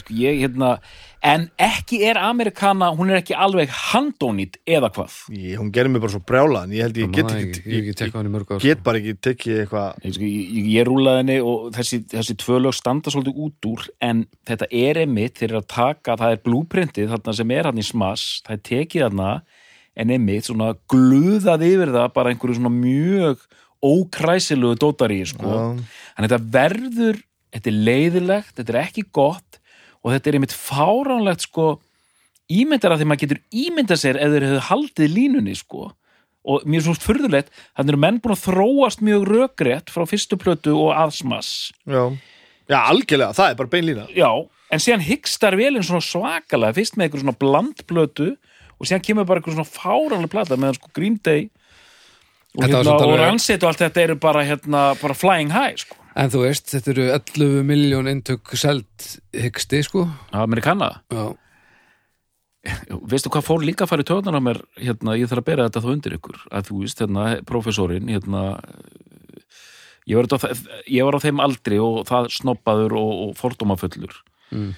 sko, ég hérna en ekki er Amerikana, hún er ekki alveg handónýtt eða hvað ég, hún gerir mig bara svo brjála en ég held ég get ekki, ég, ég, í get bara ekki tekið eitthvað ég, sko, ég, ég rúlaði henni og þessi, þessi tvö lög standa svolítið út úr en þetta er einmitt þeir eru að taka, það er blúprintið þarna sem er hann í smass, það er tekið þarna en einmitt svona gluðað yfir það bara einhverju svona mjög ókræsilegu dótari sko. Já. en þetta verður þetta er leiðilegt, þetta er ekki gott og þetta er einmitt fáránlegt sko ímyndar að því maður getur ímyndað sér ef þeir hefðu haldið línunni sko og mér er svo furðulegt þannig eru menn búin að þróast mjög rökrétt frá fyrstu plötu og aðsmass já. já, algjörlega, það er bara beinlína já, en síðan hyggstar velin svona svakalega, fyrst með eitthvað svona blandplötu og síðan kemur bara eitthvað svona fáránlega plata meðan sko Green Day og, hérna, og Rancid og allt þetta eru bara, hérna, bara flying high sko. En þú veist, þetta eru 11 miljón eintök selt hyggsti, sko. Amerikana Já, *laughs* veistu hvað fór líka að fara í töðunar á mér hérna, ég þarf að bera þetta þá undir ykkur að þú veist, hérna, professorinn hérna, ég, var á, ég var á þeim aldri og það snoppaður og, og fordómafullur Mm.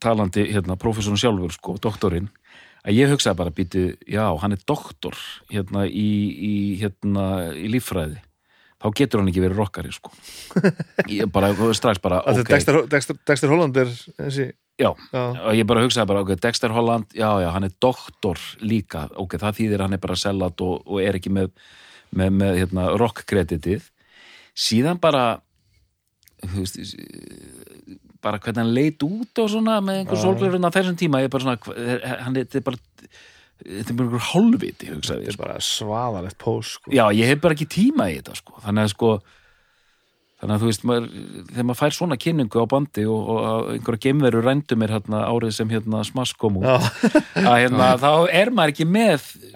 talandi, hérna, professorinn sjálfur sko, doktorinn, að ég hugsaði bara býti, já, hann er doktor hérna, í, í, hérna, í líffræði þá getur hann ekki verið rockari sko. ég bara, strax bara, okay. ok. Dexter, Dexter, Dexter Holland er þessi já, já, ég bara hugsaði bara, ok, Dexter Holland já, já, hann er doktor líka. Ok, það þýðir hann er bara sellat og, og er ekki með, með, með hérna, rock-kreditið. Síðan bara veist bara hvernig hann leit út og svona með einhver á þessum tíma ég er bara svona, hann er, er bara þetta er bara einhver hálfviti, hugsaði ég er bara svaðalegt pós sko. já, ég hef bara ekki tíma í þetta sko. þannig að sko þannig að þú veist, maður, þegar maður fær svona kynningu á bandi og, og að einhverja geimveru rændu mér hérna, árið sem hérna smass kom út *laughs* að hérna, þá er maður ekki með uh,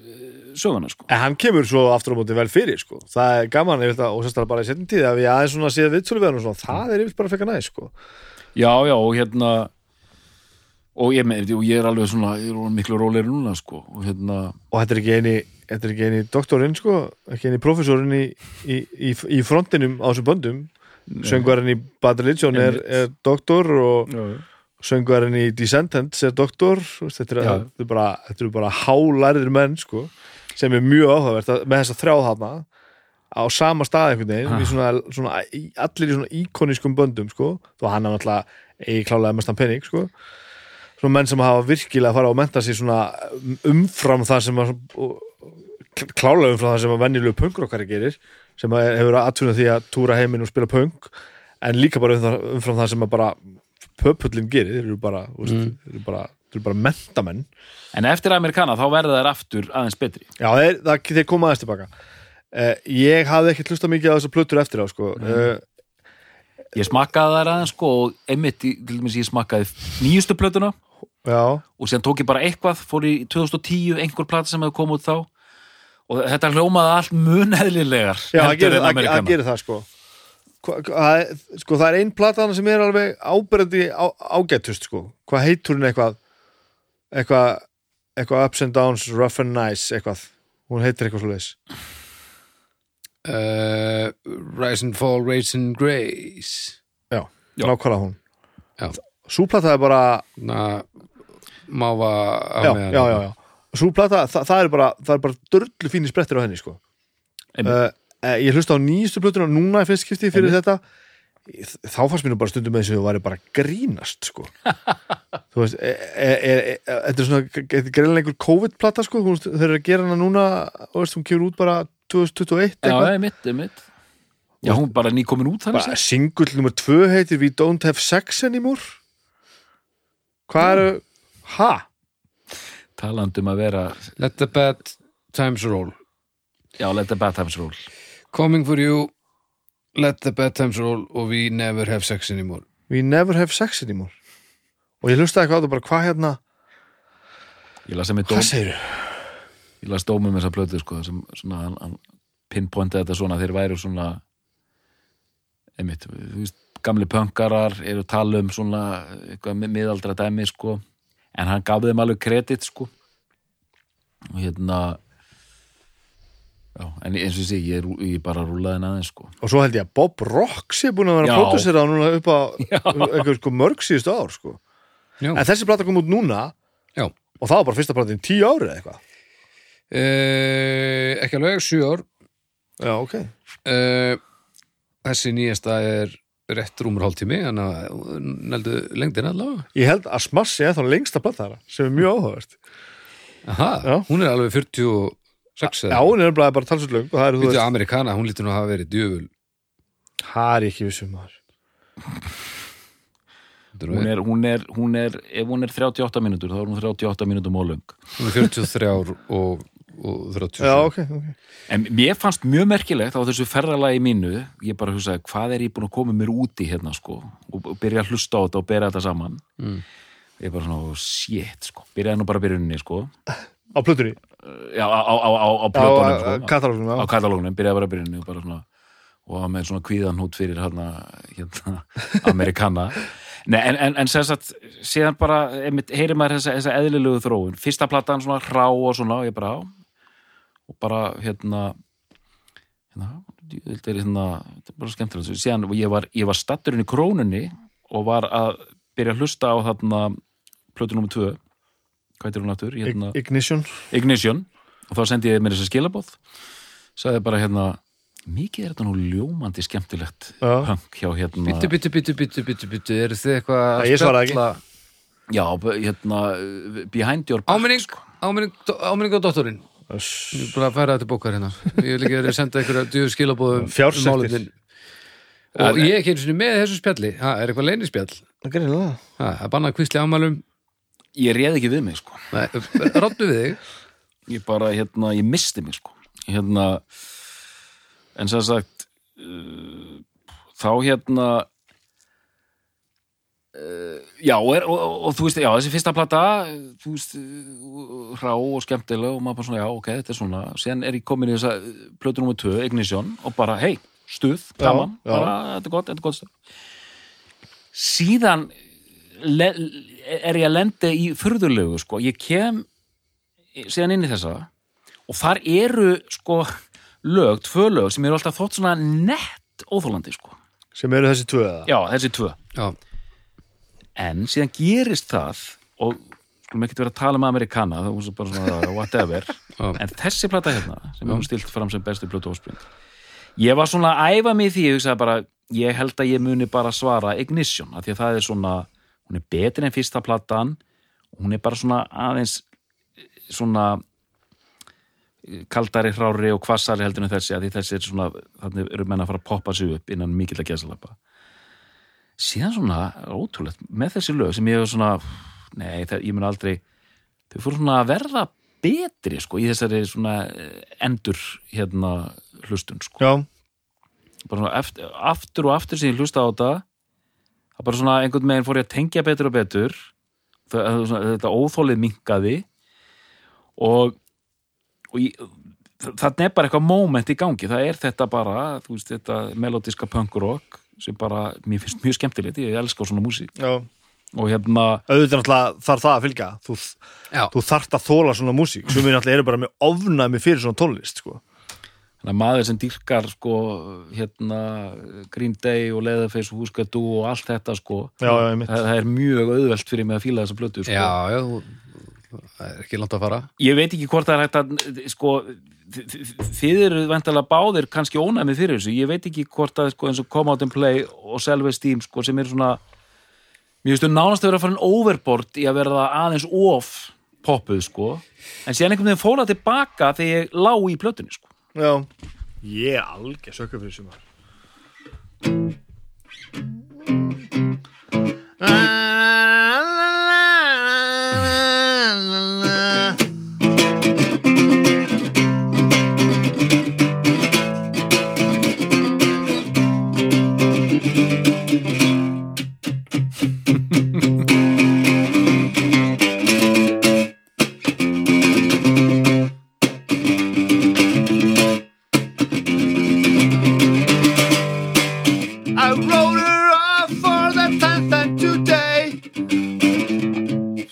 söguna sko. en hann kemur svo aftur á móti vel fyrir sko. það er gaman yfir þetta og sérstaklega bara í setjum tíð að við aðeins svona séð viðtölu við hann og svona, það er yfir bara fekka næ sko. já, já, og hérna og ég, með, og ég er alveg svona ég er miklu rólegri núna sko. og hérna, og þetta er ekki eini þetta er ekki eini doktorinn sko, ekki eini professorinn í, í, í, í frontinum á þessum böndum. Söngvarinn í Bad Religion er, er doktor og söngvarinn í Descendants er doktor þetta, er, Já. þetta, er bara, eru bara hálærið menn sko, sem er mjög áhugavert að- með þess að þrjáð þarna á sama stað einhvern veginn í svona, svona, í- allir í svona íkonískum böndum sko, þó hann er náttúrulega eigi klálega mestan penning sko svona menn sem hafa virkilega að fara og menta sig svona umfram það sem að, klálega umfram það sem að venjulegu punkrokkari gerir sem hefur aðtunum því að túra heiminn og spila punk en líka bara umfram, það sem að bara pöpullin gerir, þeir eru bara, mm. þeir eru bara, þeir eru bara mentamenn. En eftir Amerikana þá verða þær aftur aðeins betri. Já, þeir, það, þeir koma aðeins tilbaka. Uh, Ég hafði ekki hlusta mikið á þessar plötur eftir á sko. uh, ég smakkaði þær aðeins sko, og einmitt, til dæmis ég smakkaði nýjustu plötuna Já, og síðan tók ég bara eitthvað, fór í 2010 einhver plata sem hefði komið út þá. Og þetta hljómaði allt muneðlilegar já það gerir það, sko. Sko það er ein platan sem er alveg áberandi á, ágættust sko. Hvað heitur hún eitthvað? Eitthvað eitthvað ups and downs, rough and nice eitthvað, hún heitir eitthvað leis uh, Rise and Fall, Raise and Grace. Já, Já. nákvæmlega hún. Já. súplata er bara Na, máva á já, meðan já, já, já. súplata, það, það er bara það er bara dörlu fínir sprettir á henni sko. Einmitt. uh, ég hlusta á nýjustu plötuna núna í fyrst skipti fyrir þetta. Þá fannst mér nú bara stundum með þess að þú væri bara að grínast sko. *laughs* Þú veist þetta er svona er greinlega einhver COVID-plata sko. Þú veist, þeir eru að gera hana núna þú veist, hún kemur út bara 2021 já, eitthvað. einmitt, einmitt. Já, hún bara nýkomin út þannig bara séð. singull nummer 2 heitir We Don't Have Sex Anymore. Hvað eru Ha? talandi um að vera Let the bad times roll. Já, let the bad times roll. Coming for you Let the bad times roll og we never have sex anymore. We never have sex anymore. Og ég hlustaði eitthvað á það bara, hvað hérna? Ég las sem dóm, Hvað segirðu? ég las dómum þessa plötu sko, sem svona hann, hann pinpointaði þetta svona þeir væru svona einmitt, þú veist, gamli pönkarar eru tala um svona eitthvað mi- miðaldra dæmi sko en hann gaf þeim alveg kredit sko. Og hérna já, en eins og ég sé, ég, er, ég bara rúlaði aðeins sko. Og svo held ég að Bob Rock sé búin að vera að pródusera núna upp á *laughs* eitthvað sko mörg síðustu ár sko. Já, En þessi plata kom út núna Já. og það var bara fyrsta plata í tíu ári eða eitthvað? Uh, ekki alveg, sjö ár. Já, ok. Uh, Þessi nýjasta er rétt rúmur hálftími en að neldu lengdina allavega. Ég held að Smash sé þá lengsta plata þara sem er mjög áhugavert. Aha, Já. hún er alveg 46 Já, hún er bara, bara talsvöld löng og það er, þú veist, Amerikana, hún lítur nú að hafa verið djöful. Það er ekki vissum maður er hún er, hún er, hún er, ef hún er 38 mínútur þá er hún 38 mínútur mólöng hún er 43 ár og, og 37 Já, ok, ok. En mér fannst mjög merkilegt á þessu ferðalagi mínu ég bara hugsaði, hvað er ég búin að koma mér út í hérna sko, og, byrja að hlusta á þetta og bera þetta saman? Mm. ég bara svona, shit sko byrjaði nú bara byrjunni sko. Á plötunni? Já, á, á, á, á, plötunum sko, katalógunum, á katalógunum, byrjaði bara byrjunni og bara svona og var með svona kvíðan hút fyrir hérna, hérna *laughs* Amerikana Nei, en, en, en sem sagt, síðan bara einmitt, heyrir maður þessa, þessa eðlilegu þróun. Fyrsta platan svona hrá og svona og ég bara á og bara hérna hérna, þetta er hérna þetta er bara skemmtilegt, síðan ég var, ég var statturinn í krónunni og var að byrja að hlusta á þarna plötu nummer 2 hvað heitir hún aftur? Hérna, Ignition. Ignition. Og þá sendi ég mér þessa skilabóð sagði bara hérna mikið er þetta nú ljómandi skemmtilegt punk hjá hérna Bittu, bittu, bittu, bittu, bittu, bittu eru þið eitthvað að Nei, ég svaraði ekki. spjalla- já, hérna behind your back Áminning, áminning, áminning á dóttorinn Öss. Ég er bara að færa þetta bókar hérna. Ég vil ekki verið að senda einhverja djöfu skilabóðum Fjársektir. um. Og ég er ekki einu sinni með þessu spjalli. Ha, er eitthvað leynispjall Það gerir það. Ha, að banna kvísli ámælum ég réð ekki við mig sko. Nei, Ráttu við þig. Ég bara, hérna, ég misti mig sko. Hérna en sem sagt uh, þá hérna já, og, er, og, og, og þú veist, já, þessi fyrsta plata þú veist, uh, hrá og skemmtileg og maður bara svona, já, ok, þetta er svona síðan er ég komin í þessa uh, plötu nummer 2 Ignition, og bara, hei, stuð gaman, já. bara, þetta er gott, þetta er gott stuð síðan le, er ég að lenda í furðulegu, sko, ég kem síðan inn í þessa og þar eru sko lög, tvö lög sem eru alltaf þótt svona nett óþólandi sko. Sem eru þessi tvö eða Já, þessi tvö. Já, En síðan gerist það og skulum ekki vera að tala um Amerikana, það var bara svona *laughs* whatever. En þessi plata hérna, sem er hún stilt fram sem bestu plötu óspring. Ég var svona að æfa mig því, ég bara, ég held að ég muni bara svara Ignition, af því að það er svona, hún er betri en fyrsta platan, og hún er bara svona aðeins svona kaldari hrári og kvassari heldur en þessi að því þessi er svona, þannig eru menn að fara að poppa sig upp innan mikill að gesalapa síðan svona, ótrúlegt með þessi lög sem ég hef svona nei, það, ég mun aldrei þau fóru svona að verða betri sko, í þessari svona eh, endur hérna hlustun sko. Já, bara svona eftir, aftur og aftur sem ég hlusta á þetta það bara svona einhvern veginn fór ég að tengja betur og betur það, svona, þetta óþólið minkaði og, og ég, það er bara eitthvað moment í gangi, það er þetta bara þú veist, þetta melodiska punkrock sem bara, mér finnst mjög skemmtilegt ég elska svona músík. Já. Og hérna, Auðvitað náttúrulega þarf það að fylgja. Þú, þú þarft að þóla svona músík. Sem við náttúrulega eru bara með ofnæmi fyrir svona tónlist sko. þannig að maður sem dýrkar sko, hérna Green Day og Leatherface og Húskadú og allt þetta sko Já, já, það, það er mjög auðvelt fyrir mig að fíla þessa blötu sko. já, já þú- Það er ekki langt að fara. Ég veit ekki hvort það er hægt að sko, þi- þi- þið eru vantalega báðir kannski ónæmið fyrir þessu, ég veit ekki hvort að sko, eins og Come Out and Play og Selve Steam sko, sem eru svona finnst þú nánast að vera að fara en overboard í að verða aðeins of poppuð sko, en síðan einhvern veginn fóla tilbaka þegar ég lá í plötunni sko. Já. Ég er algjör sökkur fyrir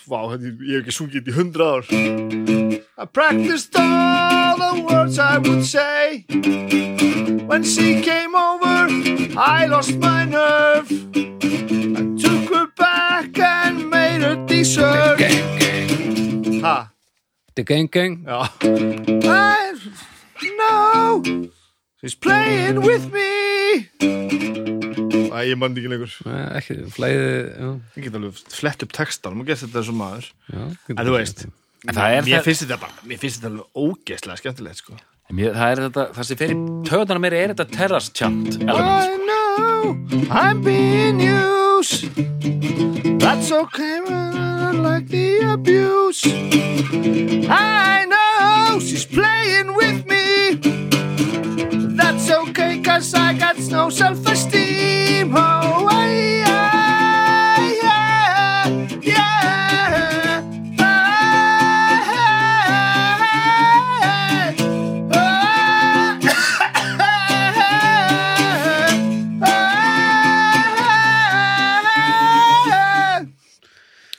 sumar sungið í hundra ár. I practiced all the words I would say. When she came over I lost my nerve. I took her back and made her deserve. Gang, gang Ha, The gang, gang? Já I know She's playing with me Æ, ég mann ekki lengur. Ekki, flæði Já, Ég get alveg flett upp textan og gett þetta sem maður. Já En þú veist það er Mér það- finnst þetta bara Mér finnst þetta alveg ógeðslega skemmtilegt sko. Mér, það er þetta, það sem fyrir töðana mér er þetta terrace chant element, I know I'm being used. That's okay but I like the abuse. I know she's playing with me okay cause I got no self-esteem Oh, I, I, yeah, yeah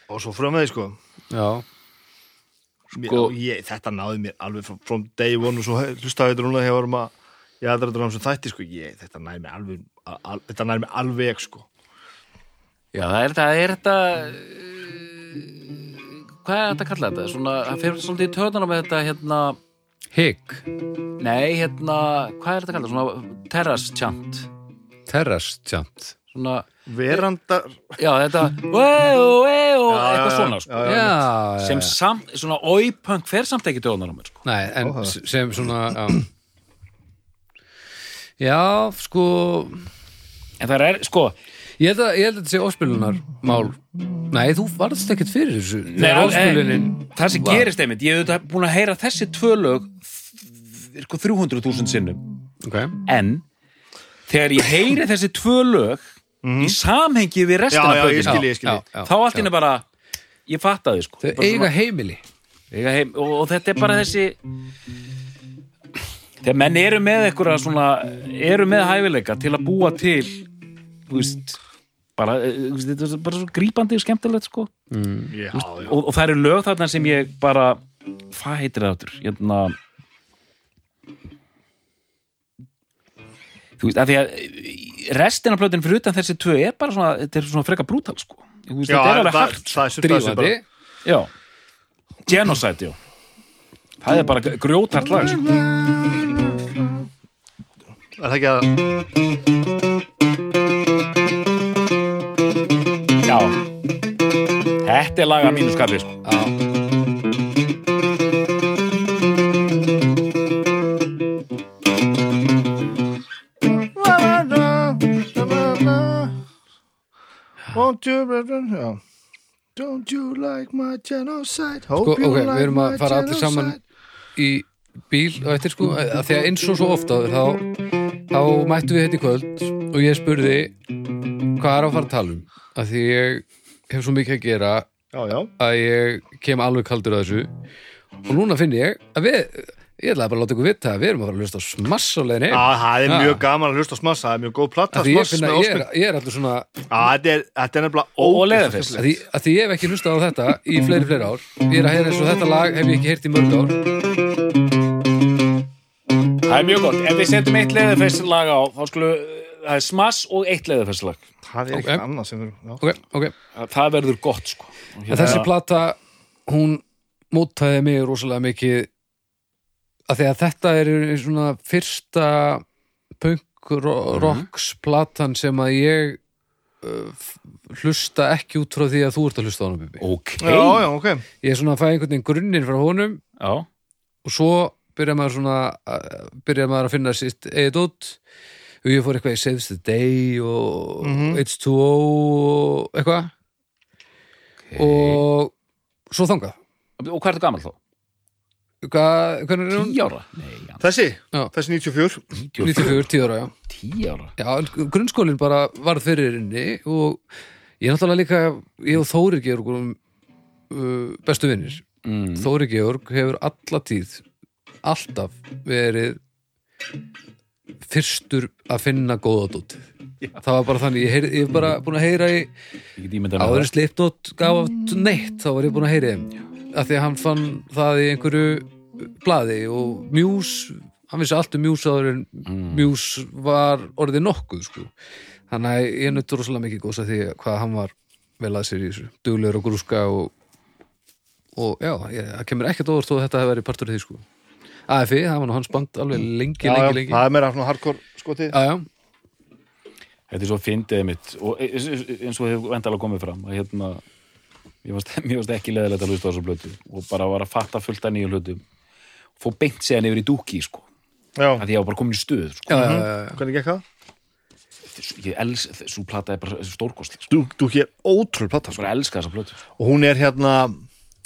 Og svo frá með því sko Já, Mér, ég, þetta náði mér alveg from, from day one og svo hlustaði þetta núna hefur maður ég aðra þetta sem þætti sko ég, þetta næði mér alveg al, þetta næði mér alveg sko Já, það er þetta, er þetta uh, hvað er þetta að kalla þetta? Svona, það fyrir svolítið í töðana með þetta hérna, higg nei, hérna hvað er þetta að kalla? Svona Terrace chant svona, verandar já, þetta wow, wow, eitthvað svona sko. já, já. Já, sem samt, svona oi-punk fer samt ekki töðunar á mér sko. Nei, en sem svona Já, já sko en það er, sko Ég held að, ég held að þetta sé óspilunar mál. Nei, þú varðst ekkert fyrir þessu. Nei, óspilunin það sem var- gerist einmitt, ég hef búin að heyra þessi tvö lög þ- sko 300.000 sinnum. Ok, en þegar ég heyri þessi tvö lög í samhengi við já, restina já, af ég skilji, ég skilji já, já, þá allt inni bara ég fattaði sko. Þau eiga heimili. Eiga heim, og, og þetta er bara þessi þegar menn eru með eitthvað svona, eru með hæfileika til að búa til þú veist bara, eh, þetta er bara svo grípandi og skemmtilegt sko. Já, já. og, og það eru lög þarna sem ég bara hvað heitir það áttur hérna þú veist, af því að restin af plötun fyrir utan þessi tvö er bara svona, þetta er svona freka brútal sko. Veist, já þetta er alveg er sig Drífandi já, genocide, já. Það er bara grjótart lag sko. Er það ekki að já. Þetta er lag að mínu skapi sko. Já, Won't you, já Don't you like my genocide? Sko, Hope you ok, við like erum að my fara allir saman genocide. í bíl og eftir sko, að því að eins og svo ofta þá, þá mættu við hérna í kvöld og ég spurði hvað er að fara að tala um? Að því ég hef svo mikið að gera Já, já. að ég kem alveg kaldur að þessu. Og núna finn ég að við ég ætlaði bara að láta ykkur vita að við erum að fara að hlusta á smass á Já, það er Ha. mjög gaman að hlusta á smass Það er mjög góð platta að smass með að ég er, óspil ég er alltaf svona þetta er, þetta er nefnilega því, að því ég hef ekki hlustað á þetta í fleiri fleiri ár. Ég er að heyra eins og þetta lag hef ég ekki heyrt í mörg ár það er mjög gott, ef við setjum eitt leðurfesslag á þá skulum, það er smass og eitt leðurfesslag Það er ekkert annað sem við já. ok, ok, það verður gott sko. En þessi plata hún mótaði mig rosalega mikið að því að þetta er svona fyrsta punk ro- rocks platan sem að ég uh, hlusta ekki út frá því að þú ert að hlusta á hana Bibi. ok, já, já, ok. Ég er svona að fæ einhvern veginn grunninn frá honum já. og svo byrja maður svona að- byrja maður að finna sitt eigið út og ég fór eitthvað í Saves the Day og Mhm. H2O og eitthvað. Og svo þangað. Og hvað er þetta gammal er hún? 10 ára? Nei, Þessi, Já. þessi 94 94, 10 ára, já. 10 ára? Já, grunnskólinn bara varð fyrir inni og ég er náttúrulega líka ég og Þóri Georg vorum uh, bestu vinnir mm. Þóri Georg hefur alla tíð alltaf verið fyrstur að finna góða dót það var bara þannig, ég, heyri, ég hef bara búin að heyra í áður sliptótt gaf neitt, þá var ég búin að heyra í að því að hann fann það í einhverju blaði og Mjús hann vissi allt um Mjús áður en Mjús var orðið nokkuð sko. þannig að ég nuttur rosalega mikið góðs að því hvað hann var vel að sér í þessu. Duglegur og grúska og, og já, ég, það kemur ekkert óvart þó að þetta hefur verið partur af því sko. AFI, það var nú hans band alveg lengi, já, já, lengi, lengi það er meira svona hardcore skotið. Já, já, Þetta er svo fyndið mitt og e- e- eins og hefur endalega komið fram að hérna mér varst, *laughs* ekki leðilegt að hlusta á þessu blötu og bara var að fatta fullt af nýju hlutum. Fór beint séðan yfir í dúki sko, já, að ég var bara komin í stuð sko. já, já, já, já. hvernig gekk það? ég els, þessu plata er bara stórkostli sko. Hér ótrúlega platta ég sko. bara elska þessa blötu og hún er hérna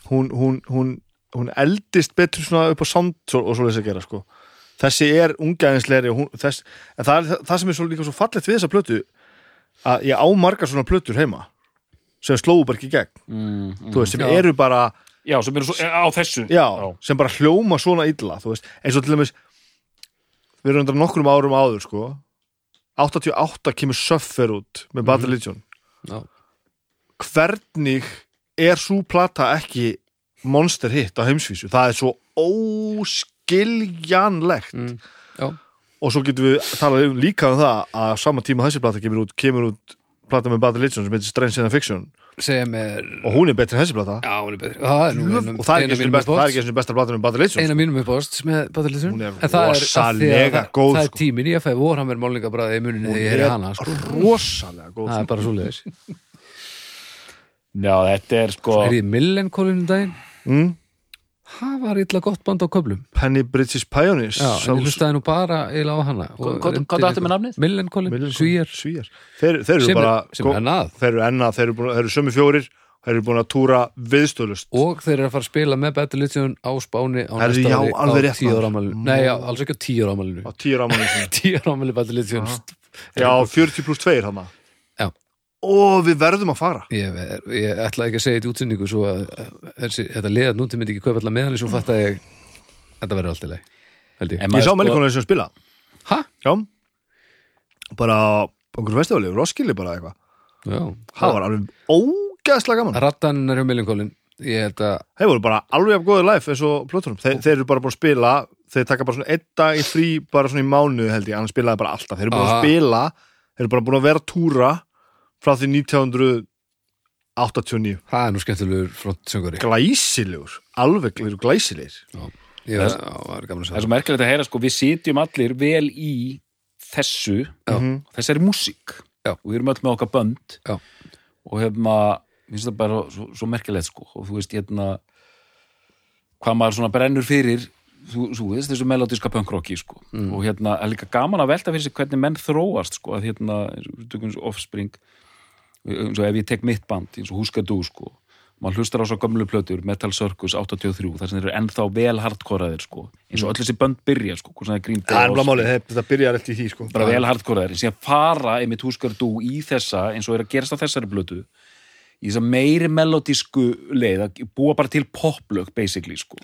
hún, hún, hún, hún eldist betur svona upp á sound og, og svo þess að gera sko. þessi er þess, en það, er, það sem er svo líka svo fallegt við þessa plötu að ég á margar svona plötur heima sem slóu bara ekki gegn. Mm, þú veist, sem Já. eru bara já, sem eru svo, á þessu. Já, sem bara hljóma svona illa veist, eins og til dæmis við erum undir nokkrum árum áður sko. 88 kemur Suffer út með Bad Religion. Já. hvernig er svo plata ekki monster hit á heimsvísu. Það er svo óskiljanlegt. Mm, og svo getum við talað um líka um það að á sama tíma þessi plata kemur út kemur út plata með Bad Religion sem heitir Strange Science Fiction. Sem er og hún er betri en þessi plata. Já, hún er betri. Það er einum- og það er ekki það er einu sinni besta plata með Bad Religion eina mínum með Hún er en það er af því að rosalega það- góð, það er sko. tíminn í að fæði vorhammer málningabræði í muninni þegar ég heyri hana sko. rosalega góð það er bara svo leiðis *laughs* já, þetta er sko er ég Millenkólinu daginn mm? það var illa gott band á köflum Penny Bridges Pioneers já, en Sjálfs- ég hlustaði nú bara eiginlega á hana Hvað- áttu með nafnið? Millenkólin, Millencolin. Svíjar. Þeir, þeir eru sem, bara er, sem er annað þeir eru ennað, þeir eru, eru sömu fjórir þeir eru búin að túra viðstöðlust og þeir eru að fara að spila með Badalisson á Spáni á næsta ári á rétt, tíu maður. ára ámælinu nei, já, alls ekki á tíu ára ámælinu á tíu rámanum sinni *laughs* tíu ára ámæli Badalisson já, 40 pluss 2 hann Já. Og við verðum að fara. Ég, ég ætlaði ekki að segja þetta í útsendingu svo að þessi, þetta liðat núti myndi ekki kaupa allar meðan svo fatt að ég þetta verður alltaf leið ég. Ég sá sko- menningunum sem spila. Ha? já, bara á einhverju festivali, Roskilde bara eitthvað. Já, það var alveg ógeðslega gaman. Rattan er hjá að þeir voru bara alveg af góðið life eins og plötunum þeir, þeir eru bara búin að spila þeir taka bara svona einn dag í frí bara svona í mánuð held ég, annars spilaði bara alltaf. Þeir eru búin að spila, þeir eru bara búin að vera túra frá því 1989 það er nú skemmtilegur flott söngari glæsilegur, alveg já, það er gaman að það er segja svo merkilegt að heyra sko, við sitjum allir vel í þessu Já. Mhm. þessari músík. Og við erum öll með okkar bönd. Já. og hefma finnst það bara svo, svo merkilegt sko. Og þú veist hérna hvað maður svona brennur fyrir þú, þú veist þessu melodiska punkrocki sko. Mm. og hérna er líka gaman að velta fyrir sig hvernig menn þróast sko. Að hérna offspring eins og ef ég tek mitt band eins og Huska Du sko maður hlustar á svo gömlu plötur Metal Circus 83 þar sem þeir eru ennþá vel hardkoraðir sko eins og öll þessi bönd byrja sko sem það er það bara málið, þetta byrjar eftir því sko. bara vel hardkoraðir, síðan fara einmitt húskar þú í þessa, eins og er að gerast á þessari blötu í þess að meiri melodísku leið, að búa bara til poplög basically, sko.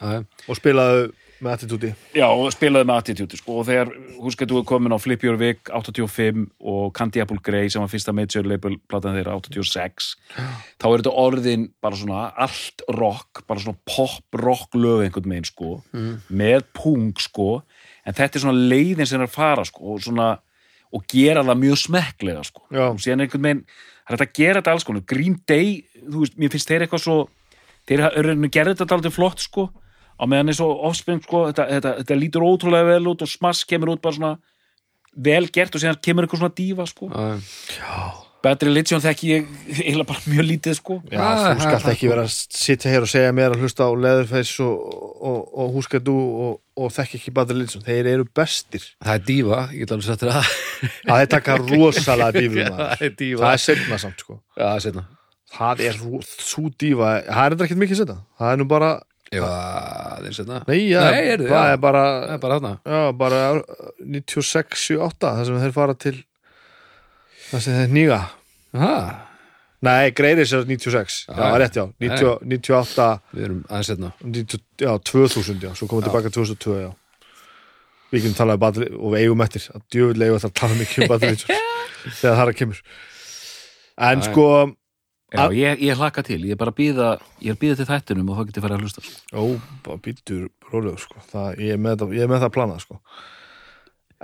Og spilaðu með attitúti. Já, og spilaði með attitude, sko, og þegar húskar þú er komin á Flip Your Wig 85 og Candy Apple Grey sem var fyrsta major label platan þeirra 86 þá er þetta orðin bara svona allt rock, bara svona pop rock lög einhvern veginn, sko. Með pung, sko. En þetta er svona leiðin sem er að fara, sko og svona, og gera það mjög smekklega, sko. Já. og síðan einhvern veginn það er hægt að gera þetta alls konar, Green Day þú veist, mér finnst þeir eitthvað svo þeir gerði þetta aldrei flott, sko á meðan eins og offspring, sko þetta, þetta, þetta lítur ótrúlega vel út og smass kemur út bara svona vel gert og síðan kemur eitthvað svona dífa, sko. Já, já. Bad Religion þekki ég eiginlega bara mjög lítið, sko. Já, þú skalt ekki vera að sitja hér og segja mér að hlusta á Leatherface og, og, og Húskadú og, og þekki ekki Badri Linsson, þeir eru bestir. Það er dífa, ég get alveg sagt þér það. Að þeir taka *laughs* rosalega dífum það er dífa það er setna samt sko. Já, það er setna það er svo dífa, það er þetta ekkert mikið setna það er nú bara, Það er setna nei, já, Nei, er, það já, er bara er bara já, bara 96, 78 það sem þeir fara til það sem þeir nýga nei, Greiris er 96, já, Já, er rétt já. 90, 98 við erum aðeins 90, já, 2000, já, svo komum við tilbaka 2002, já. Við talað um Badri og við eigum eftir. Að djöfull eigum það að tala mikið um Badri *laughs* þegar það er að kemur. En Já, sko Já, ég, ég hlakka til, ég er bara að býða ég er að býða til þættinum og þá getur farið að hlusta sko. Ó, bara býttur rólegur sko. það, ég, er með, ég er með það planað sko.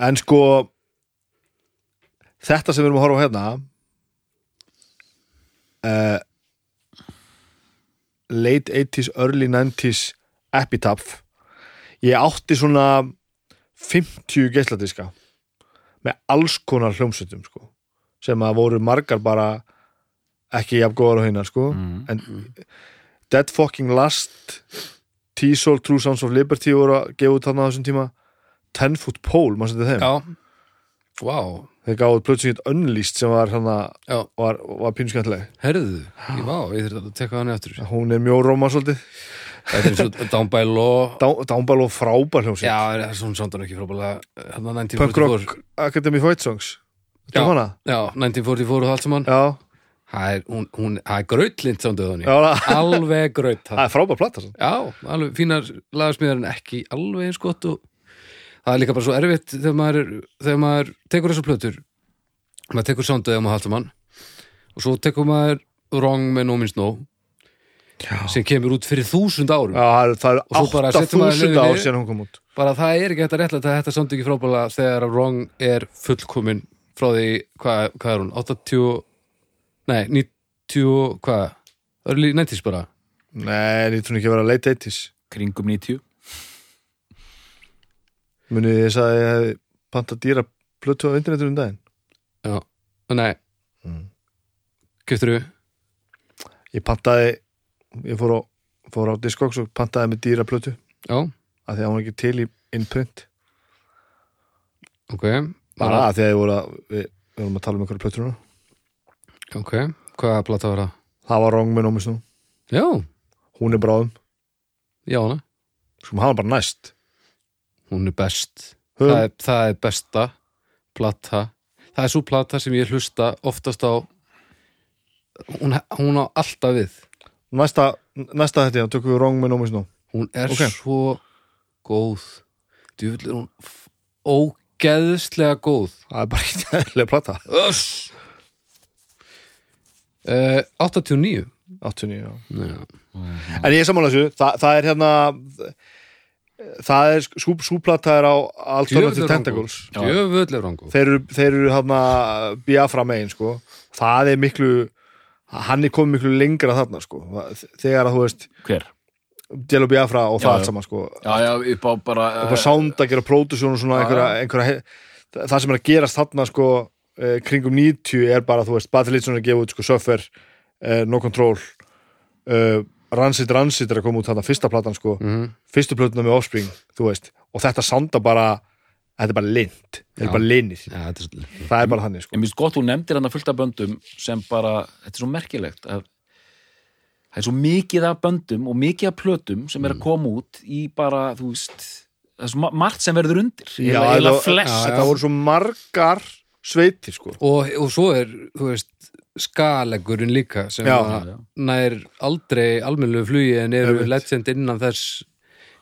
en sko þetta sem við erum að horfa á hérna uh, late 80s, early 90s epitaph ég átti svona 50 geisladiska með alls konar hljómsveitum sko, sem að voru margar bara ekki jafn góðar á hinnar sko, Mm. en Dead Fucking Last T-Soul, True Sounds of Liberty voru að gefa út þarna á þessum tíma Ten Foot Pole, maður setið þeim? Já, vá, þeir gáðu plötsum hitt Unleashed sem var, já, var, var pínskæntleg herðu ég, Vá, ég þurfti að tekka hann eftir hún er mjög róma svolítið. Þetta er og Down by Law. Dámbal og frábær hljómsveit. Já, það er svona sondan ekki frábælega Hérna Punk 1944. Rock Academy Fight Songs. Já. Já, hana? Já, 1944 og allt saman. Já, Það er, hún, hún, það er já það Alveg graut það er frábær platta. Já, alveg fínar lagasmíðar en ekki alveg eins gott og það er líka bara svo erfitt þegar maður, er, þegar maður tekur þessar plötur. Maður tekur sándið og maður haldur mann. Og svo tekur maður Wrong með No Means No Já. sem kemur út fyrir þúsund árum. Já, það maður 8000 liðið ár síðan hún kom út. Bara það er ekki hægt að réttlega að þetta ekki frábæla þegar Wrong er fullkomin frá því, hvað, hvað er hún? 80, nei 90, hvað? Early 90s bara. Nei, nýtt hún ekki að vera late 80s kringum 90 Munið þið að ég hefði panta dýra plötu á internetinu um daginn? Já, nei. Mm. Keftur þú? Ég pantaði ég fór á, fór á Discogs og pantaði með dýra plötu. Já, að því að hún var ekki til í inprint ok. Bara að því að ég voru að við, við vorum að tala um einhverju plötur núna Ok, hvaða plata var það? það var Wrong með Nómis nú, Já, hún er bráðum. Já hana. Sko hann bara næst. Hún er best. Það er, það er besta plata. Það er svo plata sem ég hlusta oftast á. Hún, hún á alltaf við. Næsta, næsta þetta, tökum við Wrong með Nómis nú. Hún er Ok. svo góð. Djúvill er hún ógeðslega góð. Það er bara ekki eðlilega plata. Öss uh, 89 89, já. Já, En ég er sammála þessu, Þa, það er hérna það er sú, súplata er á Alternative Tentacles Djöfull hún góð þeir eru, þeir eru hérna Biafra megin sko. Það er miklu hann er komið miklu lengra þarna sko. Þegar að þú veist hver? Jello Biafra og Já, það allt saman sko. Já, já, upp á bara upp á sound að gera production og svona einhverja, einhverja það sem er að gerast þarna sko eh, kringum 90 er bara þú veist Bad Religion er að gefa út sko Suffer eh, No Control uh, Rancid Rancid er að koma út þarna fyrsta platan sko. Mm fyrstu plötuna með Offspring þú veist. Og þetta sounda bara þetta er bara lind þetta Já. er bara linir. Já, þetta er það er bara þannig sko. En mér finnst gott, þú nefndir hann að fullta böndum sem bara, þetta er svo merkilegt að það er svo mikið af böndum og mikið af plötum sem er að koma út í bara, þú veist það er svo ma- margt sem verður undir. Já, eða, eða þetta- flest. Já, þetta voru svo margar sveitir sko og, og svo er, þú veist skaleggurinn líka sem Já. að nær aldrei almennilegu flugi en eru Einmitt. legend innan þess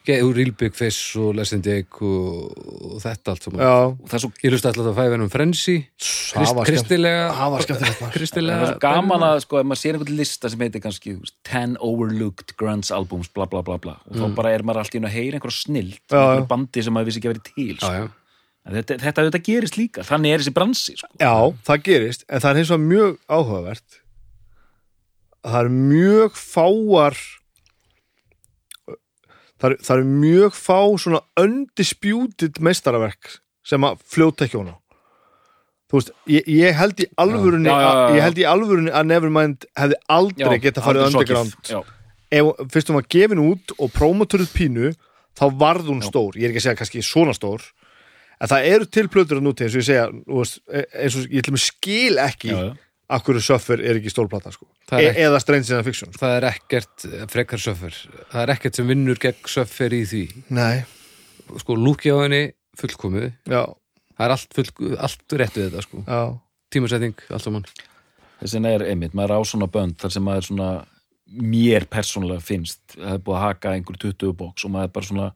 úr Real Big Fish og Legend Egg og, og þetta allt saman já, og það er svo, ég hlusta alltaf að fæða um Frenzy það Krist, var skemmt kristilega það var skemmtilegt maður. það er kristilega svo gaman að sko, ef maður sér einhvern lista sem heitir kannski þú veist, 10 overlooked grunts albums bla bla bla bla og þá bara er maður alltaf inn að heyra einhverja snilt Mm. Já, einhverju já. bandi sem maður vissi ekki að vera til já, sko. já. En þetta, þetta, þetta gerist líka, þannig er þessi bransi sko. já, það gerist en það er hins vegar mjög áhugavert. Það er mjög fáar það er, það er mjög fá svona undisputed meistaraverk sem að fljóta ekki hona þú veist, ég, ég held í alvörunni Já, já, já, ég held í alvörunni að Nevermind hefði aldrei geta farið underground. Ef, fyrst hún var gefin út og prómotöruð pínu þá varð hún stór, ég er ekki að segja kannski svona stór en það eru til plötur að núti eins og ég segja, e- eins og ég til mig skil ekki Já, já. af hverju Suffer er ekki stórplata sko. E ekki- eða Strange in a Fiction sko. það er ekkert frekar söffer það er ekkert sem vinnur gegn söffer í því. Nei, sko lúki á henni fullkomið. Já, það er allt, full, allt rétt við þetta sko. Tímasetting, allt saman. Þess vegna er einmitt, maður er á svona bönd þar sem maður svona mér persónulega finnst, það er búið að haka einhver 20 bóks og maður er bara svona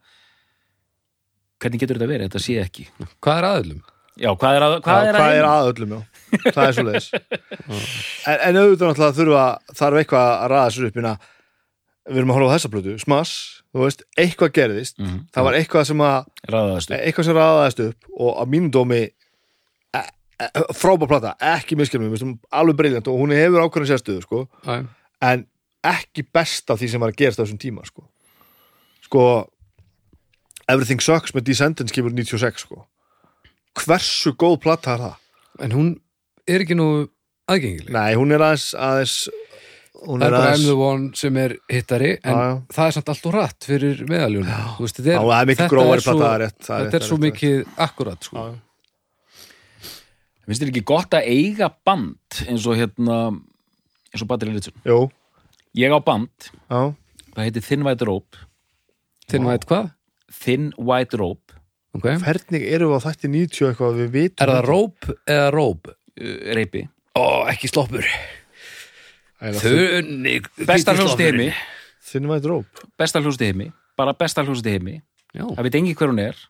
hvernig getur þetta verið, þetta sé ekki. Hvað er aðlum? Já, hvað er að, hvað er að, hvað er heiminum? að öllum, já. Það er svo leiðis *laughs* en, en auðvitað náttúrulega þurfa þarf eitthvað að ræða sér upp inna, við erum að horfa á þessa plötu, smass þú veist, eitthvað gerðist. Mhm. það var eitthvað sem að eitthvað sem ræðaðist upp og að mínum dómi e, e, frábær plata, ekki miskilmum alveg briljant og hún hefur ákveðin sérstöðu sko, en ekki best af því sem var að gerast á þessum tíma sko, sko Everything Sucks með Descendants kemur 96 sko hversu góð plata er það? En hún er ekki nú aðgengileg Nei, hún er aðeins, aðeins hún er bara I'm the one sem er hittari en Já, já. það er samt allt og rætt fyrir meðaljónu þetta er svo- er rétt, það er Þetta rétt, er svo mikið akkurat sko. Já. Finnst þér ekki gott að eiga band eins og hérna eins og Battery Litsson? Ég á band, já, það heitir Thin White Rope Þinn veit hvað? Thin White Rope. Okay. hvernig erum við á þætti 90 eitthvað við vitum Er það róp eða róp? uh, reypi Ó, ekki sloppur. Þunni Besta hljóðst í heimi. Þinn vært róp Besta hljóðst í heimi. Bara besta hljóðst í heimi. Já, Það veit engi hver hún er.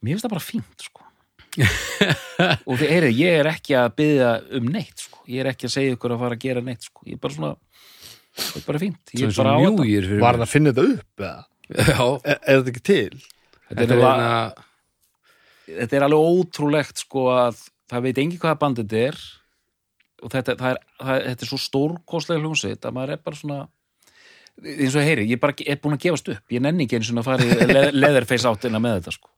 Mér finnst það bara fínt sko. *laughs* Og þið heyrið, ég er ekki að byggja um neitt sko. Ég er ekki að segja ykkur að fara að gera neitt sko. Ég er bara svona Það er bara fínt. Ég er bara á þetta. Var það að finna þetta upp eða? Já, Er, er þetta ekki til? Þetta þetta er, eina þetta er alveg ótrúlegt sko að það veit engi hvaða band þetta er og þetta, það er, það, þetta er svo stórkostlega hljómsveit að maður er bara svona eins og heyri, ég er bara er búin að gefast upp. Ég nenni ekki eins og að fara í le *laughs* leatherface áttina með þetta sko,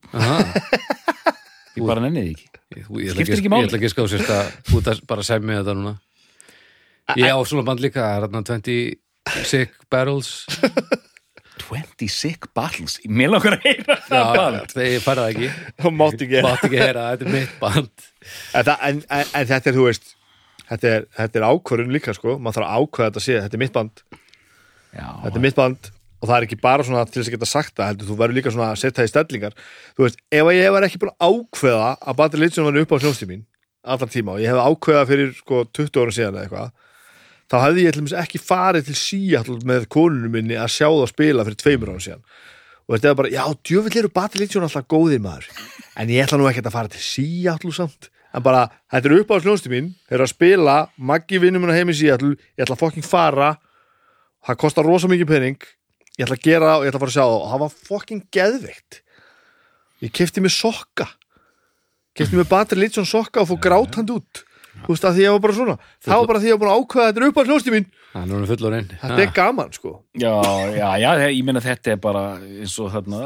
ég bara nenni því ekki. Þú- ég Skiptir ekki- máli. Ég ætla ekki að ská sérst að út að bara semja þetta núna. Ég á svona band líka, það er þarna 20 Sick Barrels *laughs* 20 sick battles, mér langar að heyra það band. þegar ég færði ekki. *laughs* Það mátti ekki Mátt ekki heyra, þetta er mitt band. En, en, en þetta er, þú veist Þetta er, þetta er ákvörðun líka, sko. Maður þarf að ákveða þetta að sé, þetta er mitt band. Já, Þetta er mitt band Og það er ekki bara svona til þess að geta sagt það heldur, Þú verður líka svona að setja það í stellingar. Þú veist, ef ég var ekki búin að ákveða Að Battle Legion var upp á hljónstíð mín Allan tíma og ég hef ákveða fyrir sko 20 ára síðan eða eitthvað Þá hefði ég dæmis ekki farið til Seattle með konunum minni að sjá það spila fyrir tveimur ára síðan. Og þetta er bara, já, djöfull eru Legion alltaf góðir maður. En ég ætla nú ekkert að fara til Seattle samt. En bara, þetta er upp á hljónstu mín þeir eru að spila, Maggi vinnum minna heim í Seattle ég ætla að fokking fara. Það kostar rosa mikið pening. Ég ætla að gera og ég ætla að fara að sjá það. Og það var fokking geðveikt. Ég kefti mér sokka. Kefti Battle Legion sokka og fór grátand út þú veist að því ég var bara svona. Það var bara því ég var búin að ákveða að þetta er upp á hljónstu mín. Það er nú fullorinn þetta er gaman sko. Já, já, já, ég meina þetta er bara eins og þarna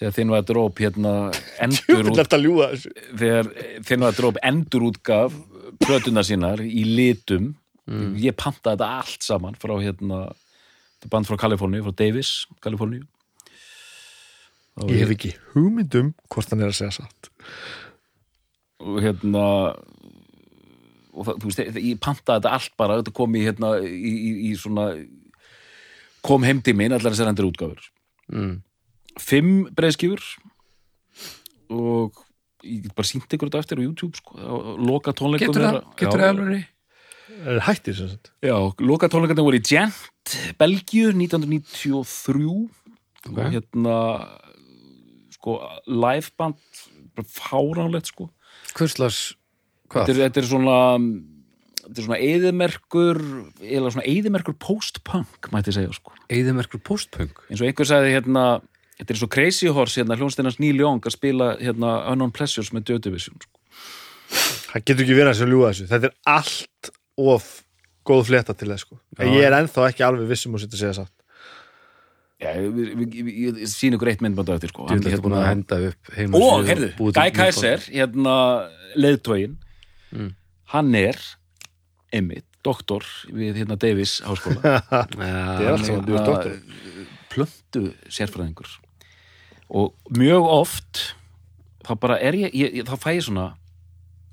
þegar þinn var dróp hérna endur út ertu að ljúga þessu. þegar þinn var dróp endur útgaf plötuna sínar í litum. Ég pantaði þetta allt saman frá hérna þetta er band frá Kaliforníu, frá Davis Kaliforníu. Og, ég hef ekki hugmyndum hvort hann er að segja satt. Og hérna og það, þú veist, ég pantaði þetta allt bara þetta kom í hérna í, í, í svona kom heim til minn allar þessar endur útgáfur. Mm. fimm breiðskifur og ég get bara sínt ykkur þetta eftir á YouTube sko, á á loka tónleikum Getur það, getur það alveg? Er hættir sem sagt. Já, loka tónleikarnir voru í Gent, Belgíu 1993 Ok. og hérna sko, liveband bara fáránlegt sko. Hvurslags, þetta hvað? er, þetta er svona þetta er svona eðimerkur eða svona eðimerkur post-punk mætti segja sko. Eðimerkur postpunk? Eins og einhver sagði hérna þetta er svo Crazy Horse hérna hljónsteinans Neil Young að spila hérna Unknown Pleasures með Joy Division sko. það getur ekki verið að sem ljúga þessu. Þetta er allt of góð fleta til þess sko. Já. ég er ennþá ekki alveg vissum að setja að segja satt. Já, ég sín ykkur eitt myndband á eftir sko. Þú ert búin að henda upp og, heyrðu, Guy Kaiser hérna, leiðtógin Mm. hann er einmitt, doktor við hérna Davis háskóla. *laughs* Það er allt saman þú ert doktor. plöntu sérfræðingur. Og mjög oft þá bara er ég, ég, ég þá fæ ég svona